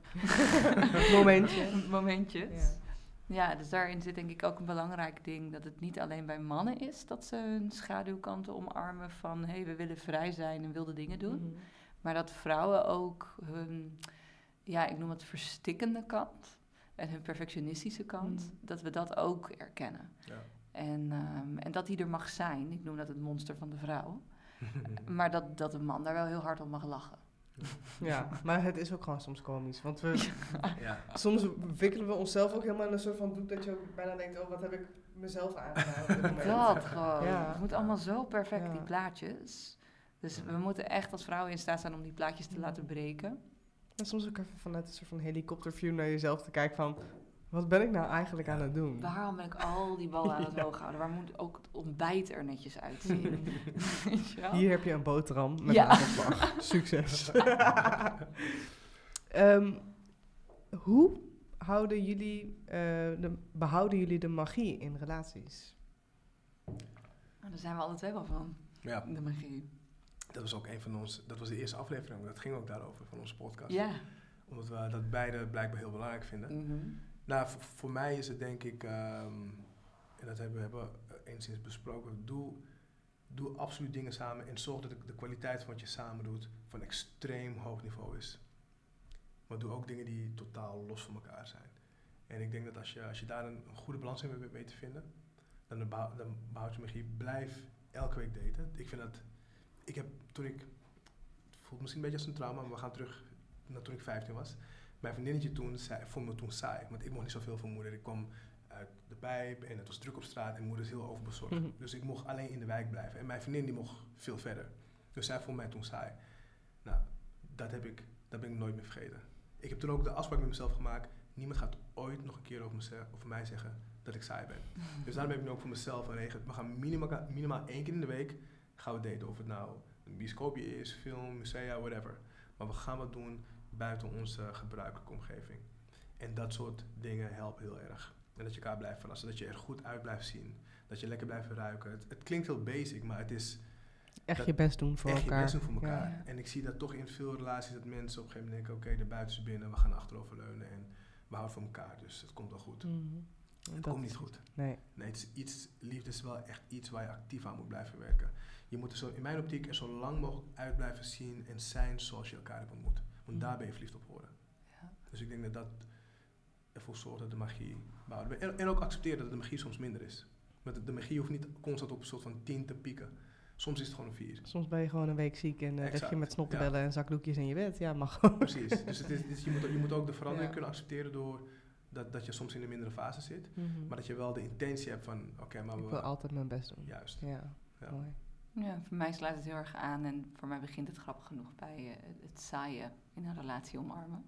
Momentje. momentjes? Ja. Ja, dus daarin zit denk ik ook een belangrijk ding dat het niet alleen bij mannen is dat ze hun schaduwkanten omarmen van hé, hey, we willen vrij zijn en wilde dingen doen. Mhm. Maar dat vrouwen ook hun, ja, ik noem het verstikkende kant en hun perfectionistische kant, Mhm. dat we dat ook erkennen. Ja. En, ehm, en dat die er mag zijn, ik noem dat het monster van de vrouw, maar dat, dat een man daar wel heel hard op mag lachen. Ja, maar het is ook gewoon soms komisch. Want we, ja. soms wikkelen we onszelf ook helemaal in een soort van doek dat je ook bijna denkt, oh, wat heb ik mezelf aangedaan. Dat gewoon. Ja. Het moet allemaal zo perfect, Ja. die plaatjes. Dus we moeten echt als vrouwen in staat zijn om die plaatjes te Ja. laten breken. En soms ook even vanuit een soort van helikopterview naar jezelf te kijken van, wat ben ik nou eigenlijk aan het doen? Waarom ben ik al die ballen aan het hoog houden? Waar moet ook het ontbijt er netjes uitzien? Hier heb je een boterham met Ja. nagelslag. Succes. Ehm, hoe houden jullie, eh, de, behouden jullie de magie in relaties? Nou, daar zijn we alle twee wel van, ja, de magie. dat was ook een van ons, dat was de eerste aflevering, dat ging ook daarover van onze podcast. Ja. Omdat we dat beide blijkbaar heel belangrijk vinden. Mhm. Nou, voor, mij is het denk ik, ehm, en dat hebben we hebben enigszins besproken, doe, doe absoluut dingen samen en zorg dat de, kwaliteit van wat je samen doet van extreem hoog niveau is. Maar doe ook dingen die totaal los van elkaar zijn. En ik denk dat als je, als je daar een, goede balans in weet te vinden, dan, behoud, dan je magie. Blijf elke week daten. Ik vind dat, ik heb toen ik, het voelt misschien een beetje als een trauma, maar we gaan terug nou, toen ik 15 was. Mijn vriendinnetje toen zei, vond me toen saai, want ik mocht niet zoveel van moeder. Ik kwam uit de pijp en het was druk op straat en moeder is heel overbezorgd. Mhm. Dus ik mocht alleen in de wijk blijven. En mijn vriendin die mocht veel verder. Dus zij vond mij toen saai. Nou, dat, heb ik, dat ben ik nooit meer vergeten. Ik heb toen ook de afspraak met mezelf gemaakt. Niemand gaat ooit nog een keer over, mezelf, over mij zeggen dat ik saai ben. Dus daarom heb ik nu ook voor mezelf geregeld. We gaan minimaal, minimaal één keer in de week gaan we daten. Of het nou een bioscoopje is, film, musea, whatever. Maar we gaan wat doen buiten onze gebruikelijke omgeving. En dat soort dingen helpen heel erg. En dat je elkaar blijft verrassen. Dat je er goed uit blijft zien. Dat je lekker blijft ruiken. Het, het klinkt heel basic, maar het is Echt je best doen voor echt elkaar. je best doen voor elkaar. Ja. En ik zie dat toch in veel relaties dat mensen op een gegeven moment denken... oké, de buiten is binnen, we gaan achteroverleunen en we houden van elkaar. Dus het komt wel goed. Mhm. Het Dat komt niet goed. Nee. Nee, het is iets, liefde is wel echt iets waar je actief aan moet blijven werken. Je moet er zo, in mijn optiek er zo lang mogelijk uit blijven zien en zijn zoals je elkaar hebt ontmoet. Want daar ben je verliefd op geworden. Ja. Dus ik denk dat dat ervoor zorgt dat de magie behouden. En, en ook accepteren dat de magie soms minder is. Want de, magie hoeft niet constant op een soort van 10 te pieken. Soms is het gewoon een 4. Soms ben je gewoon een week ziek en lig je met ja. snottenbellen en zakdoekjes in je bed. Ja, mag gewoon. Precies. Dus, het is, dus je, moet, je moet ook de verandering Ja. kunnen accepteren door dat, dat je soms in een mindere fase zit. Mhm. Maar dat je wel de intentie hebt van, oké, maar Ik we... wil altijd mijn best doen. Juist. Ja, Ja. mooi. Ja, voor mij sluit het heel erg aan en voor mij begint het grappig genoeg bij eh, het saaie in een relatie omarmen.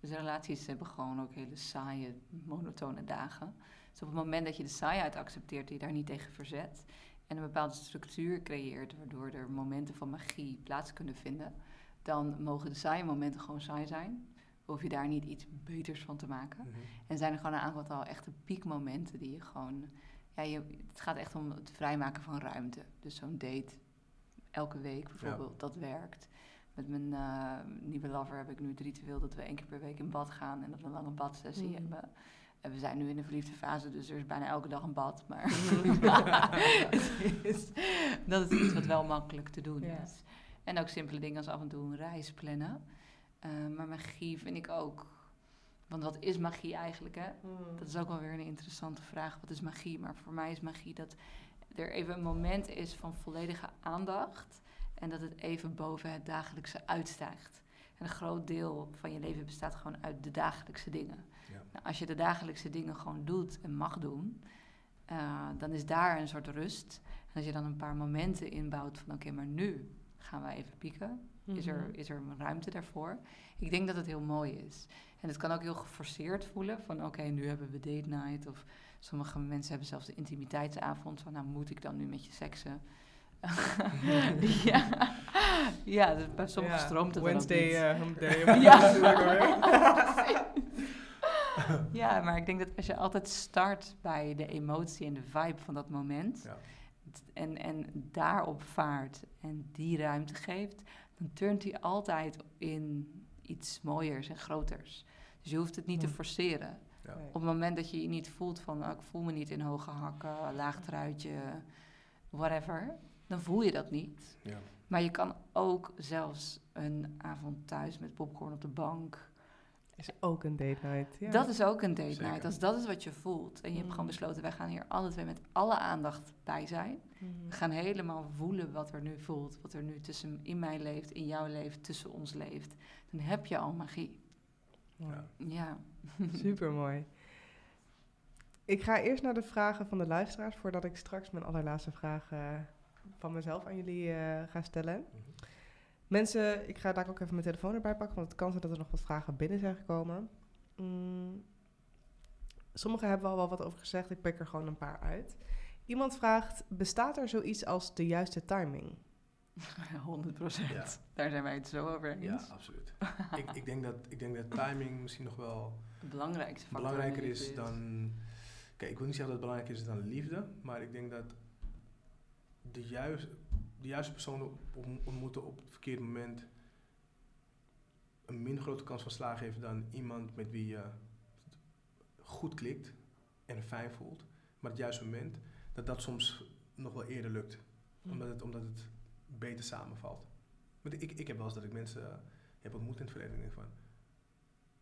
Dus relaties hebben gewoon ook hele saaie, monotone dagen. Dus op het moment dat je de saaiheid accepteert, je daar niet tegen verzet en een bepaalde structuur creëert, waardoor er momenten van magie plaats kunnen vinden, dan mogen de saaie momenten gewoon saai zijn. Hoef je daar niet iets beters van te maken. Mhm. En zijn er gewoon een aantal echte piekmomenten die je gewoon... Ja, je, het gaat echt om het vrijmaken van ruimte. Dus zo'n date elke week bijvoorbeeld, dat werkt. Met mijn eh, nieuwe lover heb ik nu het ritueel dat we één keer per week in bad gaan en dat we een lange badsessie Mhm. hebben. En we zijn nu in de verliefde fase, dus er is bijna elke dag een bad. Maar is, dat is iets wat wel makkelijk te doen Ja. is. En ook simpele dingen als af en toe een reis plannen. Eh, maar magie vind ik ook. Want wat is magie eigenlijk, hè? Dat is ook wel weer een interessante vraag. Wat is magie? Maar voor mij is magie dat er even een moment is van volledige aandacht. En dat het even boven het dagelijkse uitstijgt. En een groot deel van je leven bestaat gewoon uit de dagelijkse dingen. Ja. Nou, als je de dagelijkse dingen gewoon doet en mag doen, eh, dan is daar een soort rust. En als je dan een paar momenten inbouwt van oké, maar nu gaan we even pieken. Is, er, Mhm. is er een ruimte daarvoor? Ik denk dat het heel mooi is. En het kan ook heel geforceerd voelen van oké, nu hebben we date night. Of sommige mensen hebben zelfs de intimiteitsavond. Van nou moet ik dan nu met je seksen? ja. ja, dus bij sommigen Ja, stroomt het Wednesday, dan eh, hump niet. day. ja. ja, maar ik denk dat als je altijd start bij de emotie en de vibe van dat moment... Ja. En, en daarop vaart en die ruimte geeft... dan turnt hij altijd in iets mooiers en groters. Dus je hoeft het niet te forceren. Ja. Nee. Op het moment dat je je niet voelt van... oh, ik voel me niet in hoge hakken, laag truitje, whatever... dan voel je dat niet. Ja. Maar je kan ook zelfs een avond thuis met popcorn op de bank... Is ook een date night. Ja. Dat is ook een date Zeker. night. Als dat is wat je voelt. En je hebt Mm. gewoon besloten, wij gaan hier alle twee met alle aandacht bij zijn. Mhm. We gaan helemaal voelen wat er nu voelt. Wat er nu tussen in mij leeft, in jou leeft, tussen ons leeft. Dan heb je al magie. Mooi. Ja. Ja. Super mooi. Ik ga eerst naar de vragen van de luisteraars voordat ik straks mijn allerlaatste vraag eh, van mezelf aan jullie eh, ga stellen. Mhm. Mensen, ik ga daar ook even mijn telefoon erbij pakken, want het kan zijn dat er nog wat vragen binnen zijn gekomen. Mm, sommige hebben we al wel wat over gezegd, ik pik er gewoon een paar uit. Iemand vraagt, bestaat er zoiets als de juiste timing? 100 procent. Ja. Daar zijn wij het zo over Ja, eens. absoluut. ik, ik, denk dat, ik denk dat timing misschien nog wel Het belangrijkste belangrijker is liefde dan... Kijk, ik wil niet zeggen dat het belangrijker is dan liefde, maar ik denk dat de, juist, de juiste op- ontmoeten op het verkeerde moment een minder grote kans van slagen heeft dan iemand met wie je goed klikt en fijn voelt, maar het juiste moment, dat dat soms nog wel eerder lukt, omdat het, omdat het beter samenvalt. Want ik, ik heb wel eens dat ik mensen eh, heb ontmoet in het verleden en denk van,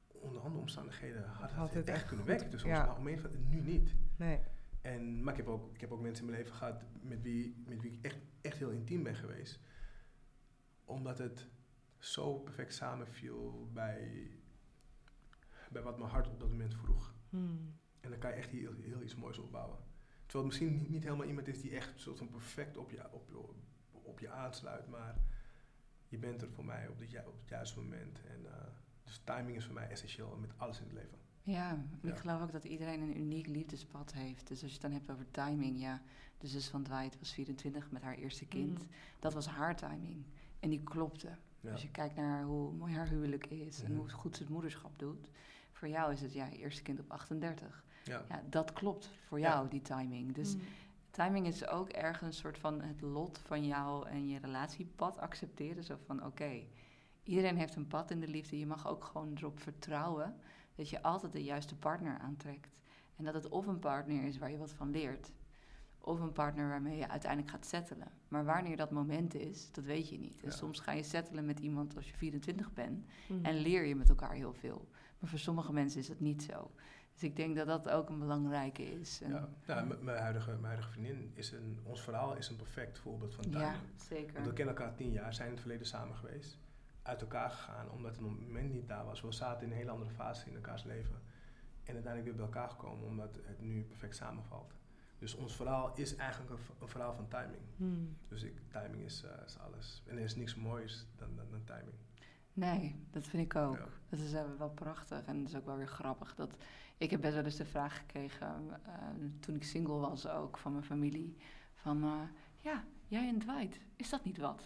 onder andere omstandigheden had het, Had het echt kunnen werken tussen ons, ja. maar om een van nu niet. Nee. En, maar ik heb, ook, ik heb ook mensen in mijn leven gehad met wie, met wie ik echt, echt heel intiem ben geweest. Omdat het zo perfect samenviel bij, bij wat mijn hart op dat moment vroeg. Hmm. En dan kan je echt heel, heel iets moois opbouwen. Terwijl het misschien niet, niet helemaal iemand is die echt soort van perfect op je, op, je- op je aansluit, maar je bent er voor mij op, op het juiste moment. En, eh, dus timing is voor mij essentieel met alles in het leven. Ja, ik geloof ook dat iedereen een uniek liefdespad heeft. Dus als je het dan hebt over timing, ja. De zus van Dwight was 24 met haar eerste kind. Mhm. Dat was haar timing. En die klopte. Ja. Als je kijkt naar hoe mooi haar huwelijk is en Mhm. hoe goed ze het moederschap doet. Voor jou is het ja, je eerste kind op 38. Ja. Ja, dat klopt voor Ja. jou, die timing. Dus Hmm. Timing is ook ergens een soort van het lot van jou en je relatiepad accepteren. Zo van, oké, iedereen heeft een pad in de liefde. Je mag ook gewoon erop vertrouwen dat je altijd de juiste partner aantrekt. En dat het of een partner is waar je wat van leert, of een partner waarmee je uiteindelijk gaat settelen. Maar wanneer dat moment is, dat weet je niet. En Ja. soms ga je settelen met iemand als je 24 bent Hmm. en leer je met elkaar heel veel. Maar voor sommige mensen is dat niet zo. Dus ik denk dat dat ook een belangrijke is. En Ja. Nou, m- mijn, huidige, mijn huidige vriendin is een, ons verhaal is een perfect voorbeeld van timing. ja, Want zeker. we kennen elkaar tien jaar, zijn in het verleden samen geweest. Uit elkaar gegaan, omdat het moment niet daar was. We zaten in een hele andere fase in elkaars leven. En uiteindelijk weer bij elkaar gekomen, omdat het nu perfect samenvalt. Dus ons verhaal is eigenlijk een verhaal van timing. Hmm. Dus ik, timing is, eh, is alles. En er is niks moois dan, dan, dan timing. Nee, dat vind ik ook. Ja. Dat is eh, wel prachtig en dat is ook wel weer grappig. Dat, ik heb best wel eens de vraag gekregen, eh, toen ik single was ook, van mijn familie. Van, eh, ja, jij en Dwight, is dat niet wat?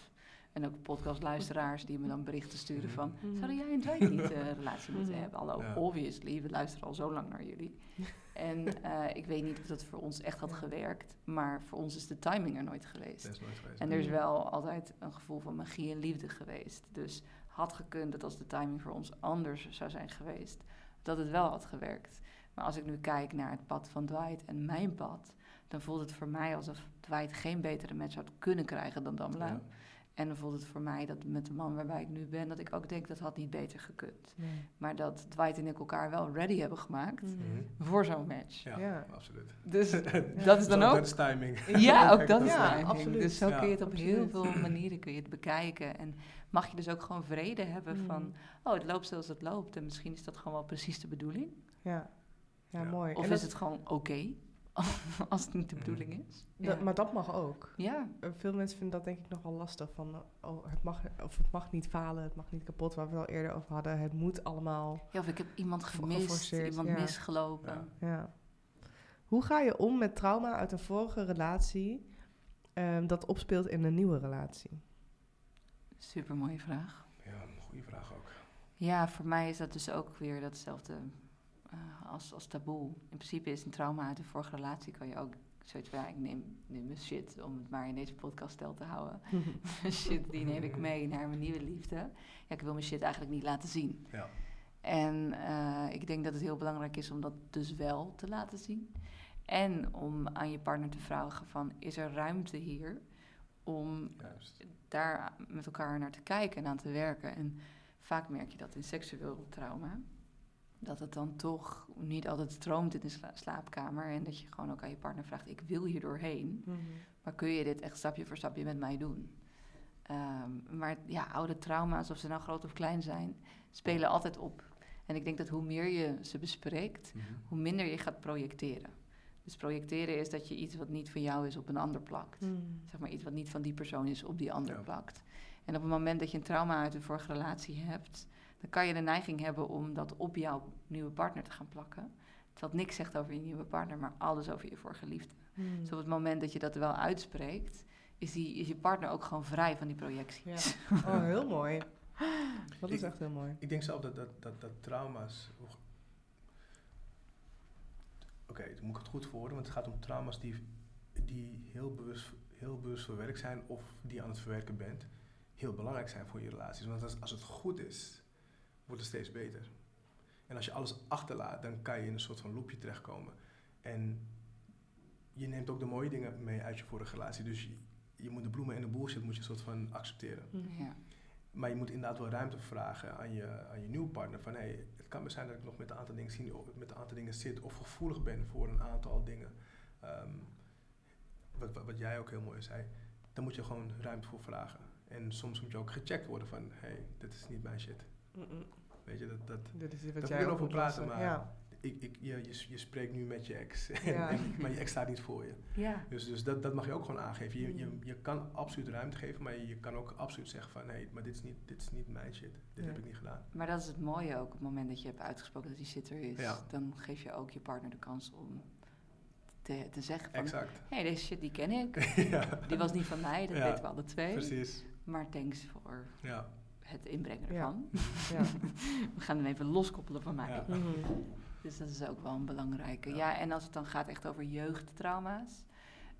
En ook podcastluisteraars die me dan berichten sturen van... Mhm. Zouden jij en Dwight niet eh, een relatie moeten Mhm. hebben? Hallo, Ja. obviously, we luisteren al zo lang naar jullie. en eh, ik weet niet of dat voor ons echt had gewerkt. Maar voor ons is de timing er nooit geweest. Is nooit geweest. En er is wel altijd een gevoel van magie en liefde geweest. Dus had gekund dat als de timing voor ons anders zou zijn geweest, dat het wel had gewerkt. Maar als ik nu kijk naar het pad van Dwight en mijn pad, dan voelt het voor mij alsof Dwight geen betere match had kunnen krijgen dan Damla. En dan voelt het voor mij dat met de man waarbij ik nu ben, dat ik ook denk dat had niet beter gekund. Nee. Maar dat Dwight en ik elkaar wel ready hebben gemaakt Hmm. Mhm. voor zo'n match. Ja, Ja. absoluut. Dus dat is dan ook Dat is timing. ja, ook dat is Ja, timing. absoluut. Dus zo Ja, kun je het op heel veel manieren kun je het bekijken. En mag je dus ook gewoon vrede hebben Hmm. van... oh, het loopt zoals het loopt. En misschien is dat gewoon wel precies de bedoeling. Ja. Ja, Ja. mooi. Of En is het gewoon oké, als het niet de bedoeling is. dat- Ja. Maar dat mag ook. ja, Eh, Veel mensen vinden dat denk ik nog wel lastig. Van, oh, het mag, of het mag niet falen, het mag niet kapot, waar we het al eerder over hadden. Het moet allemaal. Ja, of ik heb iemand Ge- gemist, iemand ja. misgelopen. Ja. Ja. Hoe ga je om met trauma uit een vorige relatie ehm, dat opspeelt in een nieuwe relatie? Super mooie vraag. Ja, goede vraag ook. Ja, voor mij is dat dus ook weer datzelfde eh, als, als taboe. In principe is een trauma uit een vorige relatie, kan je ook zoiets van, ja, ik neem, neem mijn shit, om het maar in deze podcast stel te houden. Mijn shit, die neem ik mee naar mijn nieuwe liefde. Ja, ik wil mijn shit eigenlijk niet laten zien. Ja. En eh, ik denk dat het heel belangrijk is om dat dus wel te laten zien. En om aan je partner te vragen van, is er ruimte hier om Juist. daar met elkaar naar te kijken en aan te werken. En vaak merk je dat in seksueel trauma. Dat het dan toch niet altijd stroomt in de sla- slaapkamer. En dat je gewoon ook aan je partner vraagt: Ik wil hier doorheen. Mhm. Maar kun je dit echt stapje voor stapje met mij doen? Ehm, maar ja, oude trauma's, of ze nou groot of klein zijn, spelen altijd op. En ik denk dat hoe meer je ze bespreekt, Mhm. hoe minder je gaat projecteren. Dus projecteren is dat je iets wat niet van jou is op een ander plakt Mhm. zeg maar iets wat niet van die persoon is op die ander Ja. plakt. En op het moment dat je een trauma uit een vorige relatie hebt, dan kan je de neiging hebben om dat op jouw nieuwe partner te gaan plakken. Het niks zegt over je nieuwe partner, maar alles over je vorige liefde. Mhm. Dus op het moment dat je dat wel uitspreekt, is, die, is je partner ook gewoon vrij van die projecties. Ja. Oh, heel mooi. Dat is Ik- echt heel mooi. Ik denk zelf dat, dat, dat, dat trauma's. Oké, dan moet ik het goed verwoorden, want het gaat om trauma's die, die heel, bewust, heel bewust verwerkt zijn of die je aan het verwerken bent, heel belangrijk zijn voor je relaties. Want als, als het goed is, wordt het steeds beter. En als je alles achterlaat, dan kan je in een soort van loopje terechtkomen. En je neemt ook de mooie dingen mee uit je vorige relatie. Dus je, je moet de bloemen en de bullshit moet je een soort van accepteren. Mhm. Ja. Maar je moet inderdaad wel ruimte vragen aan je, aan je nieuwe partner. Van hey, het kan best zijn dat ik nog met een aantal dingen, zie, of met een aantal dingen zit of gevoelig ben voor een aantal dingen. Ehm, wat, wat, wat jij ook heel mooi zei. Daar moet je gewoon ruimte voor vragen. En soms moet je ook gecheckt worden van, hé, hey, dit is niet mijn shit. Weet je, dat, dat, Dit is wat daar jij over praten, maar Ja. ik, ik, je, je, je spreekt nu met je ex, Ja. en, maar je ex staat niet voor je. Ja. Dus, dus dat, dat mag je ook gewoon aangeven. Je, je, Mm. je kan absoluut ruimte geven, maar je kan ook absoluut zeggen van, nee, maar dit is niet, dit is niet mijn shit. Dit heb ik niet gedaan. Maar dat is het mooie ook, op het moment dat je hebt uitgesproken dat die shit er is, Ja. dan geef je ook je partner de kans om te, te zeggen van, Exact. hé, hey, deze shit die ken ik, ja, die was niet van mij, dat Ja, weten we alle twee. precies. Maar thanks voor Ja. Het inbrengen ervan. Ja. We gaan hem even loskoppelen van mij. Ja. Mhm. Dus dat is ook wel een belangrijke. Ja, Ja. en als het dan gaat echt over jeugdtrauma's.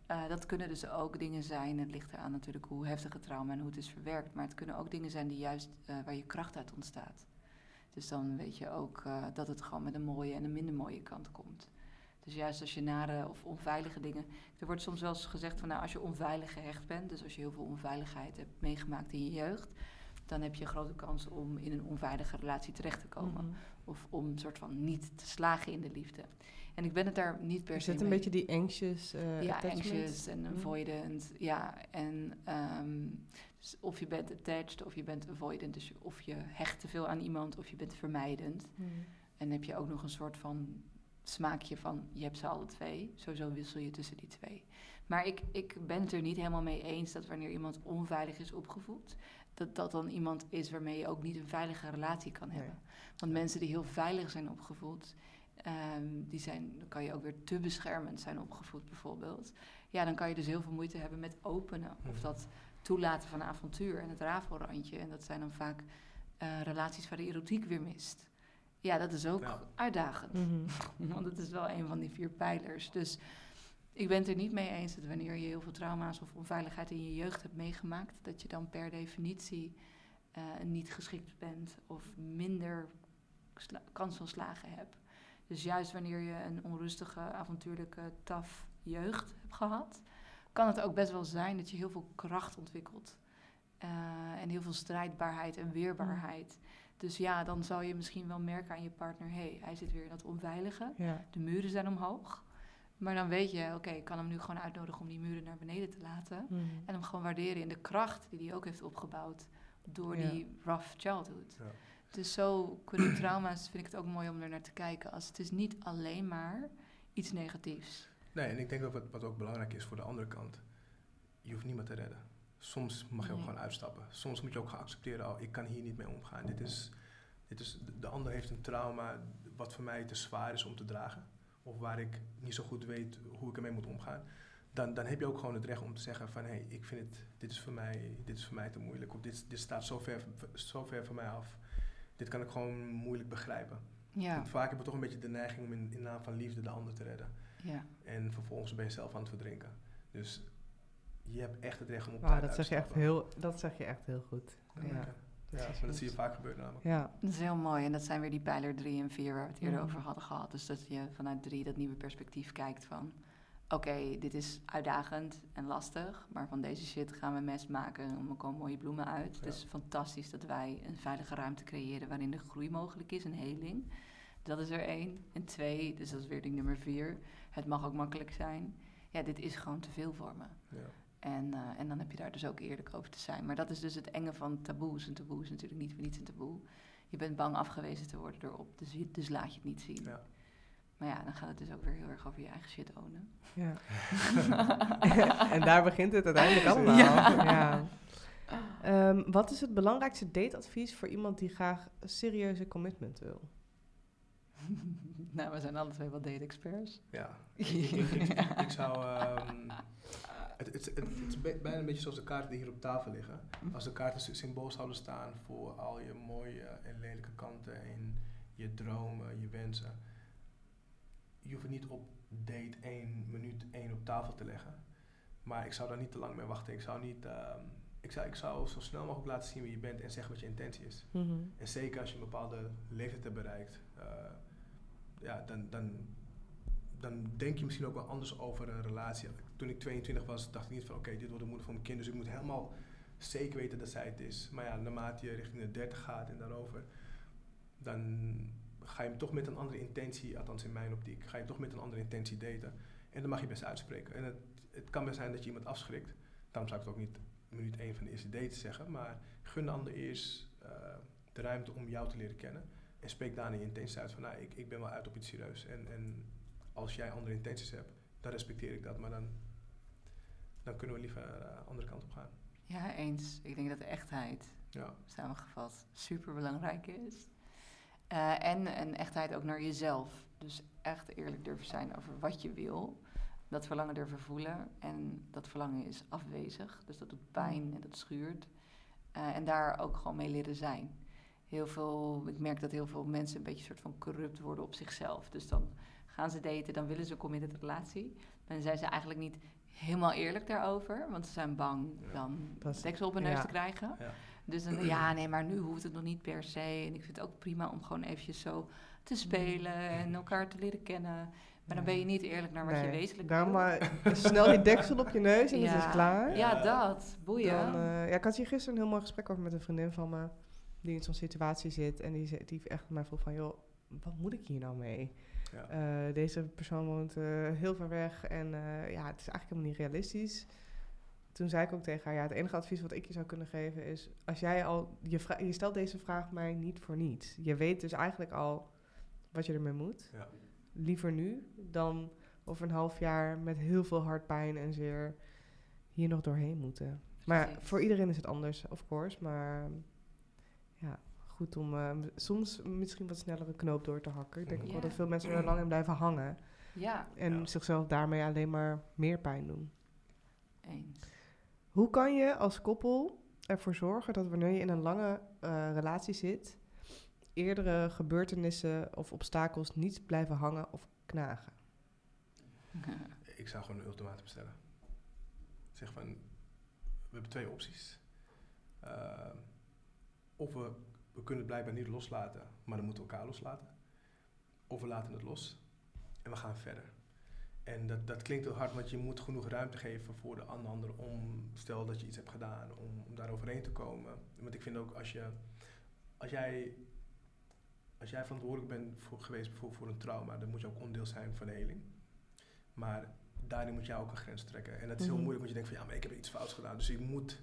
eh, dat kunnen dus ook dingen zijn, het ligt eraan natuurlijk hoe heftig het trauma en hoe het is verwerkt. Maar het kunnen ook dingen zijn die juist eh, waar je kracht uit ontstaat. Dus dan weet je ook eh, dat het gewoon met een mooie en een minder mooie kant komt. Dus juist als je nare of onveilige dingen. Er wordt soms wel eens gezegd van nou, als je onveilig gehecht bent, dus als je heel veel onveiligheid hebt meegemaakt in je jeugd, dan heb je een grote kans om in een onveilige relatie terecht te komen. Mhm. Of om een soort van niet te slagen in de liefde. En ik ben het daar niet per Is se het een mee- beetje die anxious eh ja, attachment? anxious en Mhm. avoidant. Ja, en ehm, dus of je bent attached of je bent avoidant. Dus of je hecht te veel aan iemand of je bent vermijdend. Mhm. En heb je ook nog een soort van smaakje van je hebt ze alle twee. Sowieso wissel je tussen die twee. Maar ik, ik ben het er niet helemaal mee eens dat wanneer iemand onveilig is opgevoed, dat dat dan iemand is waarmee je ook niet een veilige relatie kan Nee. hebben. Want mensen die heel veilig zijn opgevoed, ehm, die zijn, dan kan je ook weer te beschermend zijn opgevoed bijvoorbeeld. Ja, dan kan je dus heel veel moeite hebben met openen. Of Mhm. dat toelaten van avontuur en het rafelrandje. En dat zijn dan vaak eh, relaties waar de erotiek weer mist. Ja, dat is ook uitdagend. Mhm. Want het is wel een van die vier pijlers. Dus ik ben het er niet mee eens dat wanneer je heel veel trauma's of onveiligheid in je jeugd hebt meegemaakt, dat je dan per definitie eh, niet geschikt bent of minder kans van slagen hebt. Dus juist wanneer je een onrustige, avontuurlijke, taf jeugd hebt gehad, kan het ook best wel zijn dat je heel veel kracht ontwikkelt. Eh, en heel veel strijdbaarheid en weerbaarheid. Dus ja, dan zal je misschien wel merken aan je partner: hé, hey, hij zit weer in dat onveilige. Ja. De muren zijn omhoog. Maar dan weet je, oké, ik kan hem nu gewoon uitnodigen om die muren naar beneden te laten. Mhm. En hem gewoon waarderen in de kracht die hij ook heeft opgebouwd door Ja. die rough childhood. Ja. Dus zo kunnen trauma's, vind ik het ook mooi om er naar te kijken. Als het is niet alleen maar iets negatiefs. Nee, en ik denk ook wat, wat ook belangrijk is voor de andere kant. Je hoeft niemand te redden. Soms mag je ook Nee. gewoon uitstappen. Soms moet je ook gaan accepteren, oh, ik kan hier niet mee omgaan. Dit is, dit is, de ander heeft een trauma wat voor mij te zwaar is om te dragen. Of waar ik niet zo goed weet hoe ik ermee moet omgaan. Dan, dan heb je ook gewoon het recht om te zeggen van, hé, hey, ik vind het, dit is voor mij, dit is voor mij te moeilijk. Of dit, dit staat zo ver, zo ver van mij af. Dit kan ik gewoon moeilijk begrijpen. Ja, vaak hebben we toch een beetje de neiging om in, in naam van liefde de ander te redden. ja. En vervolgens ben je zelf aan het verdrinken. Dus je hebt echt het recht om op tijd dat uit zeg te je echt heel, dat zeg je echt heel goed. Ja, Ja. Ja, maar dat zie je vaak gebeuren namelijk. Ja. Dat is heel mooi. En dat zijn weer die pijler 3 en 4 waar we het eerder Mhm. over hadden gehad. Dus dat je vanuit 3 dat nieuwe perspectief kijkt van... Oké, dit is uitdagend en lastig, maar van deze shit gaan we mest maken en er komen mooie bloemen uit. Ja. Dus fantastisch dat wij een veilige ruimte creëren waarin de groei mogelijk is en heling. Dat is er één. En twee, dus dat is weer ding nummer vier, het mag ook makkelijk zijn. Ja, dit is gewoon te veel voor me. Ja. En, eh, en dan heb je daar dus ook eerlijk over te zijn. Maar dat is dus het enge van taboes. Een taboe is natuurlijk niet voor niets een taboe. Je bent bang afgewezen te worden erop, dus, je- dus laat je het niet zien. Ja. Maar ja, dan gaat het dus ook weer heel erg over je eigen shit ownen. ja. en daar begint het uiteindelijk allemaal. Ja. Ja. Ehm, wat is het belangrijkste dateadvies voor iemand die graag een serieuze commitment wil? nou, we zijn alle twee wel date-experts. Ja. Ik, ik, ik, ik- ik zou... ehm, het, het, is bijna een beetje zoals de kaarten die hier op tafel liggen. Als de kaarten sy- symbool zouden staan voor al je mooie en lelijke kanten en je dromen, je wensen. Je hoeft het niet op date 1, minuut 1 op tafel te leggen. Maar ik zou daar niet te lang mee wachten. Ik zou niet... ehm, ik zou, ik zou zo snel mogelijk laten zien wie je bent en zeggen wat je intentie is. Mhm. En zeker als je een bepaalde leeftijd hebt bereikt, eh, ja, dan, dan, dan denk je misschien ook wel anders over een relatie. Toen ik 22 was, dacht ik niet van oké, dit wordt de moeder van mijn kind, dus ik moet helemaal zeker weten dat zij het is. Maar ja, naarmate je richting de 30 gaat en daarover, dan ga je hem toch met een andere intentie, althans in mijn optiek, ga je toch met een andere intentie daten. En dan mag je best uitspreken. En het, het kan best zijn dat je iemand afschrikt. Daarom zou ik het ook niet minuut één van de eerste date zeggen, maar gun de ander eerst uh, de ruimte om jou te leren kennen. En spreek daarna je intenties uit van, nou, ik, ik ben wel uit op iets serieus. En, en als jij andere intenties hebt, dan respecteer ik dat. Maar dan, dan kunnen we liever de andere kant op gaan. Ja, eens. Ik denk dat de echtheid, ja. samengevat, super belangrijk is. Uh, en een echtheid ook naar jezelf. Dus echt eerlijk durven zijn over wat je wil. Dat verlangen durven voelen. En dat verlangen is afwezig. Dus dat doet pijn en dat schuurt. Uh, en daar ook gewoon mee leren zijn. Heel veel, ik merk dat heel veel mensen een beetje soort van corrupt worden op zichzelf. Dus dan gaan ze daten, dan willen ze een committed relatie. Dan zijn ze eigenlijk niet helemaal eerlijk daarover. Want ze zijn bang dan deksel op hun neus te krijgen. Ja. Dus dan, ja, nee, maar nu hoeft het nog niet per se. En ik vind het ook prima om gewoon eventjes zo te spelen en elkaar te leren kennen. Maar dan ben je niet eerlijk naar wat je wezenlijk Daarom maar snel die deksel op je neus en ja. het is klaar. Ja, dat. Boeien. Dan, uh, ja, ik had hier gisteren een heel mooi gesprek over met een vriendin van me... die in zo'n situatie zit. En die, die echt mij vroeg van... joh, wat moet ik hier nou mee? Ja. Uh, deze persoon woont uh, heel ver weg en ja, het is eigenlijk helemaal niet realistisch toen zei ik ook tegen haar, ja, het enige advies wat ik je zou kunnen geven is, als jij al, je, je stelt deze vraag mij niet voor niets. Je weet dus eigenlijk al wat je ermee moet. Ja. Liever nu dan over een half jaar met heel veel hartpijn en zeer hier nog doorheen moeten. Maar voor iedereen is het anders, of course. Maar ja, goed om uh, soms misschien wat sneller een knoop door te hakken. Ik denk ook wel dat veel mensen er lang in blijven hangen. Ja. En zichzelf daarmee alleen maar meer pijn doen. Eens. Hoe kan je als koppel ervoor zorgen dat wanneer je in een lange uh, relatie zit, eerdere gebeurtenissen of obstakels niet blijven hangen of knagen? Ik zou gewoon een ultimatum stellen. Zeg van, we hebben twee opties. Uh, of we, we kunnen het blijkbaar niet loslaten, maar dan moeten we elkaar loslaten. Of we laten het los en we gaan verder. En dat, dat klinkt heel hard, want je moet genoeg ruimte geven voor de ander om, stel dat je iets hebt gedaan, om, om daar overheen te komen. Want ik vind ook als je, als jij, als jij verantwoordelijk bent voor, geweest voor, voor een trauma, dan moet je ook onderdeel zijn van de heling. Maar daarin moet jij ook een grens trekken. En dat is heel mhm. moeilijk, want je denkt van ja, maar ik heb iets fouts gedaan, dus ik moet,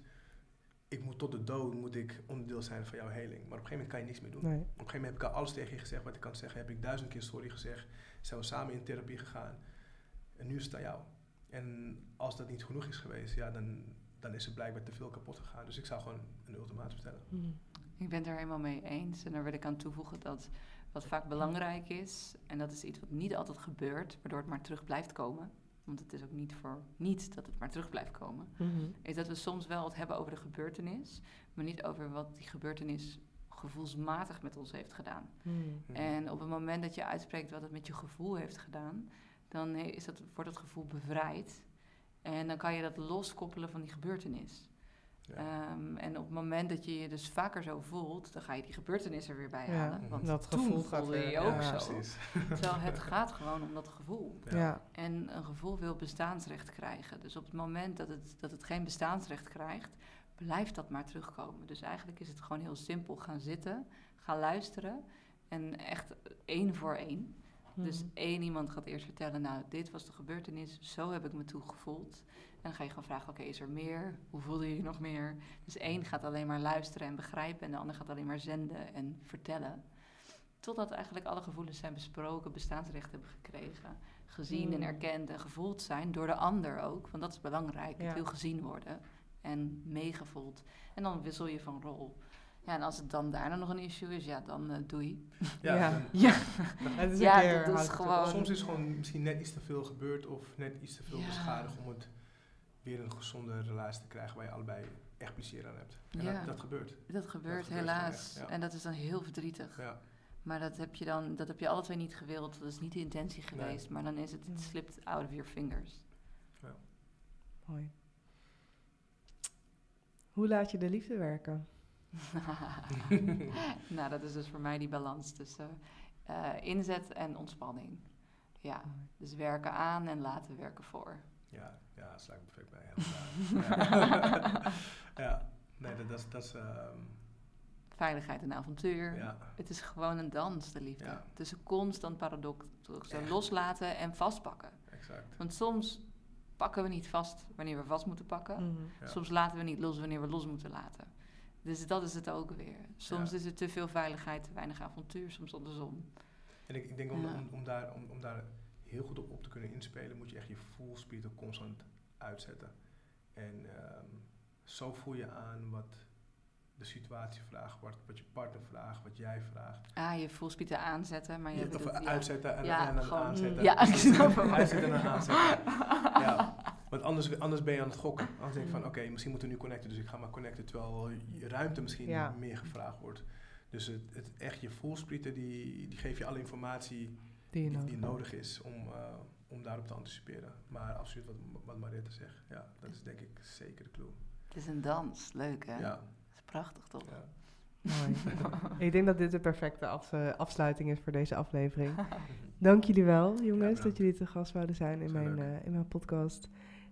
ik moet tot de dood moet ik onderdeel zijn van jouw heling. Maar op een gegeven moment kan je niets meer doen. Op een gegeven moment heb ik al alles tegen je gezegd wat ik kan zeggen. Heb ik duizend keer sorry gezegd. Zijn we samen in therapie gegaan. En nu is het aan jou. En als dat niet genoeg is geweest, ja, dan, dan is er blijkbaar te veel kapot gegaan. Dus ik zou gewoon een ultimatum stellen. Mhm. Ik ben het er helemaal mee eens. En daar wil ik aan toevoegen dat wat vaak belangrijk is, en dat is iets wat niet altijd gebeurt, waardoor het maar terug blijft komen. Want het is ook niet voor niets dat het maar terug blijft komen. Mhm. Is dat we soms wel het hebben over de gebeurtenis, maar niet over wat die gebeurtenis gevoelsmatig met ons heeft gedaan. Mhm. En op het moment dat je uitspreekt wat het met je gevoel heeft gedaan, dan is dat, wordt het gevoel bevrijd. En dan kan je dat loskoppelen van die gebeurtenis. Ehm, en op het moment dat je je dus vaker zo voelt, dan ga je die gebeurtenis er weer bij halen. want dat gevoel voelde je je ook zo. Terwijl het gaat gewoon om dat gevoel. En een gevoel wil bestaansrecht krijgen. Dus op het moment dat het, dat het geen bestaansrecht krijgt, blijft dat maar terugkomen. Dus eigenlijk is het gewoon heel simpel. Gaan zitten, gaan luisteren en echt één voor één. Dus mhm. één iemand gaat eerst vertellen, nou, dit was de gebeurtenis, zo heb ik me toegevoeld. En dan ga je gewoon vragen, oké, is er meer? Hoe voelde je je nog meer? Dus één gaat alleen maar luisteren en begrijpen en de ander gaat alleen maar zenden en vertellen. Totdat eigenlijk alle gevoelens zijn besproken, bestaansrecht hebben gekregen, gezien en mhm. erkend en gevoeld zijn door de ander ook. Want dat is belangrijk, het wil gezien worden en meegevoeld. En dan wissel je van rol. Ja, en als het dan daarna nog een issue is, ja, dan uh, doei. Ja, ja. ja. Dat is, ja, dat is gewoon... Soms is gewoon misschien net iets te veel gebeurd of net iets te veel beschadigd om het weer een gezonde relatie te krijgen waar je allebei echt plezier aan hebt. En ja. dat, dat, gebeurt. Dat gebeurt, helaas. En dat is dan heel verdrietig. Ja. Maar dat heb je dan, dat heb je alle twee niet gewild. Dat is niet de intentie geweest. Maar dan is het, het slipt out of your fingers. Ja. Mooi. Hoe laat je de liefde werken? nou, dat is dus voor mij die balans tussen uh, inzet en ontspanning. Ja, dus werken aan en laten werken voor. Ja, ja sluit sluit perfect bij. ja. ja, nee, dat, dat is... Dat is um... Veiligheid en avontuur. Ja. Het is gewoon een dans, de liefde. Ja. Het is een constant paradox. Loslaten en vastpakken. Exact. Want soms pakken we niet vast wanneer we vast moeten pakken. Mhm. Ja. Soms laten we niet los wanneer we los moeten laten. Dus dat is het ook weer. Soms Ja. is het te veel veiligheid, te weinig avontuur, soms andersom. En ik, ik denk om, Ja. om, om, daar, om, om daar heel goed op, op te kunnen inspelen, moet je echt je full speed ook constant uitzetten. En ehm, zo voel je aan wat de situatie vraagt, wat, wat je partner vraagt, wat jij vraagt. Ah, je fullspeed aanzetten, maar je Je, bedoelt- of ja. uitzetten en, Ja, en dan gewoon- aanzetten. Ja, ik snap hem. Uitzetten en dan aanzetten. ja. Want anders, anders ben je aan het gokken. Anders denk je van, oké, misschien moeten we nu connecten, dus ik ga maar connecten, terwijl je ruimte misschien Ja. meer gevraagd wordt. Dus het, het echt je fullspeeden, die, die geeft je alle informatie Die die, nodig die hebt. nodig is om, eh, om daarop te anticiperen. Maar absoluut wat, wat Mariette zegt, ja, dat is denk ik zeker de clue. Het is een dans, leuk hè? Ja, Dat is prachtig toch? ja. Mooi. ik denk dat dit de perfecte af- eh, afsluiting is voor deze aflevering. Dank jullie wel, jongens, dat jullie te gast zouden zijn in mijn, eh, in mijn podcast.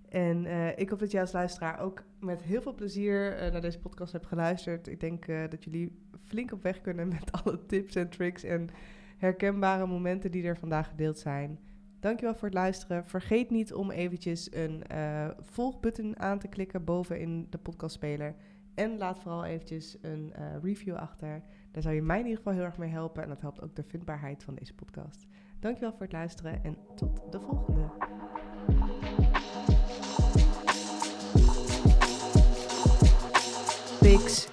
En eh, ik hoop dat jij als luisteraar ook met heel veel plezier eh, naar deze podcast hebt geluisterd. Ik denk eh, dat jullie flink op weg kunnen met alle tips en tricks en herkenbare momenten die er vandaag gedeeld zijn. Dankjewel voor het luisteren. Vergeet niet om eventjes een eh, volgbutton aan te klikken boven in de podcastspeler. En laat vooral eventjes een eh, review achter. Daar zou je mij in ieder geval heel erg mee helpen. En dat helpt ook de vindbaarheid van deze podcast. Dankjewel voor het luisteren en tot de volgende. Fix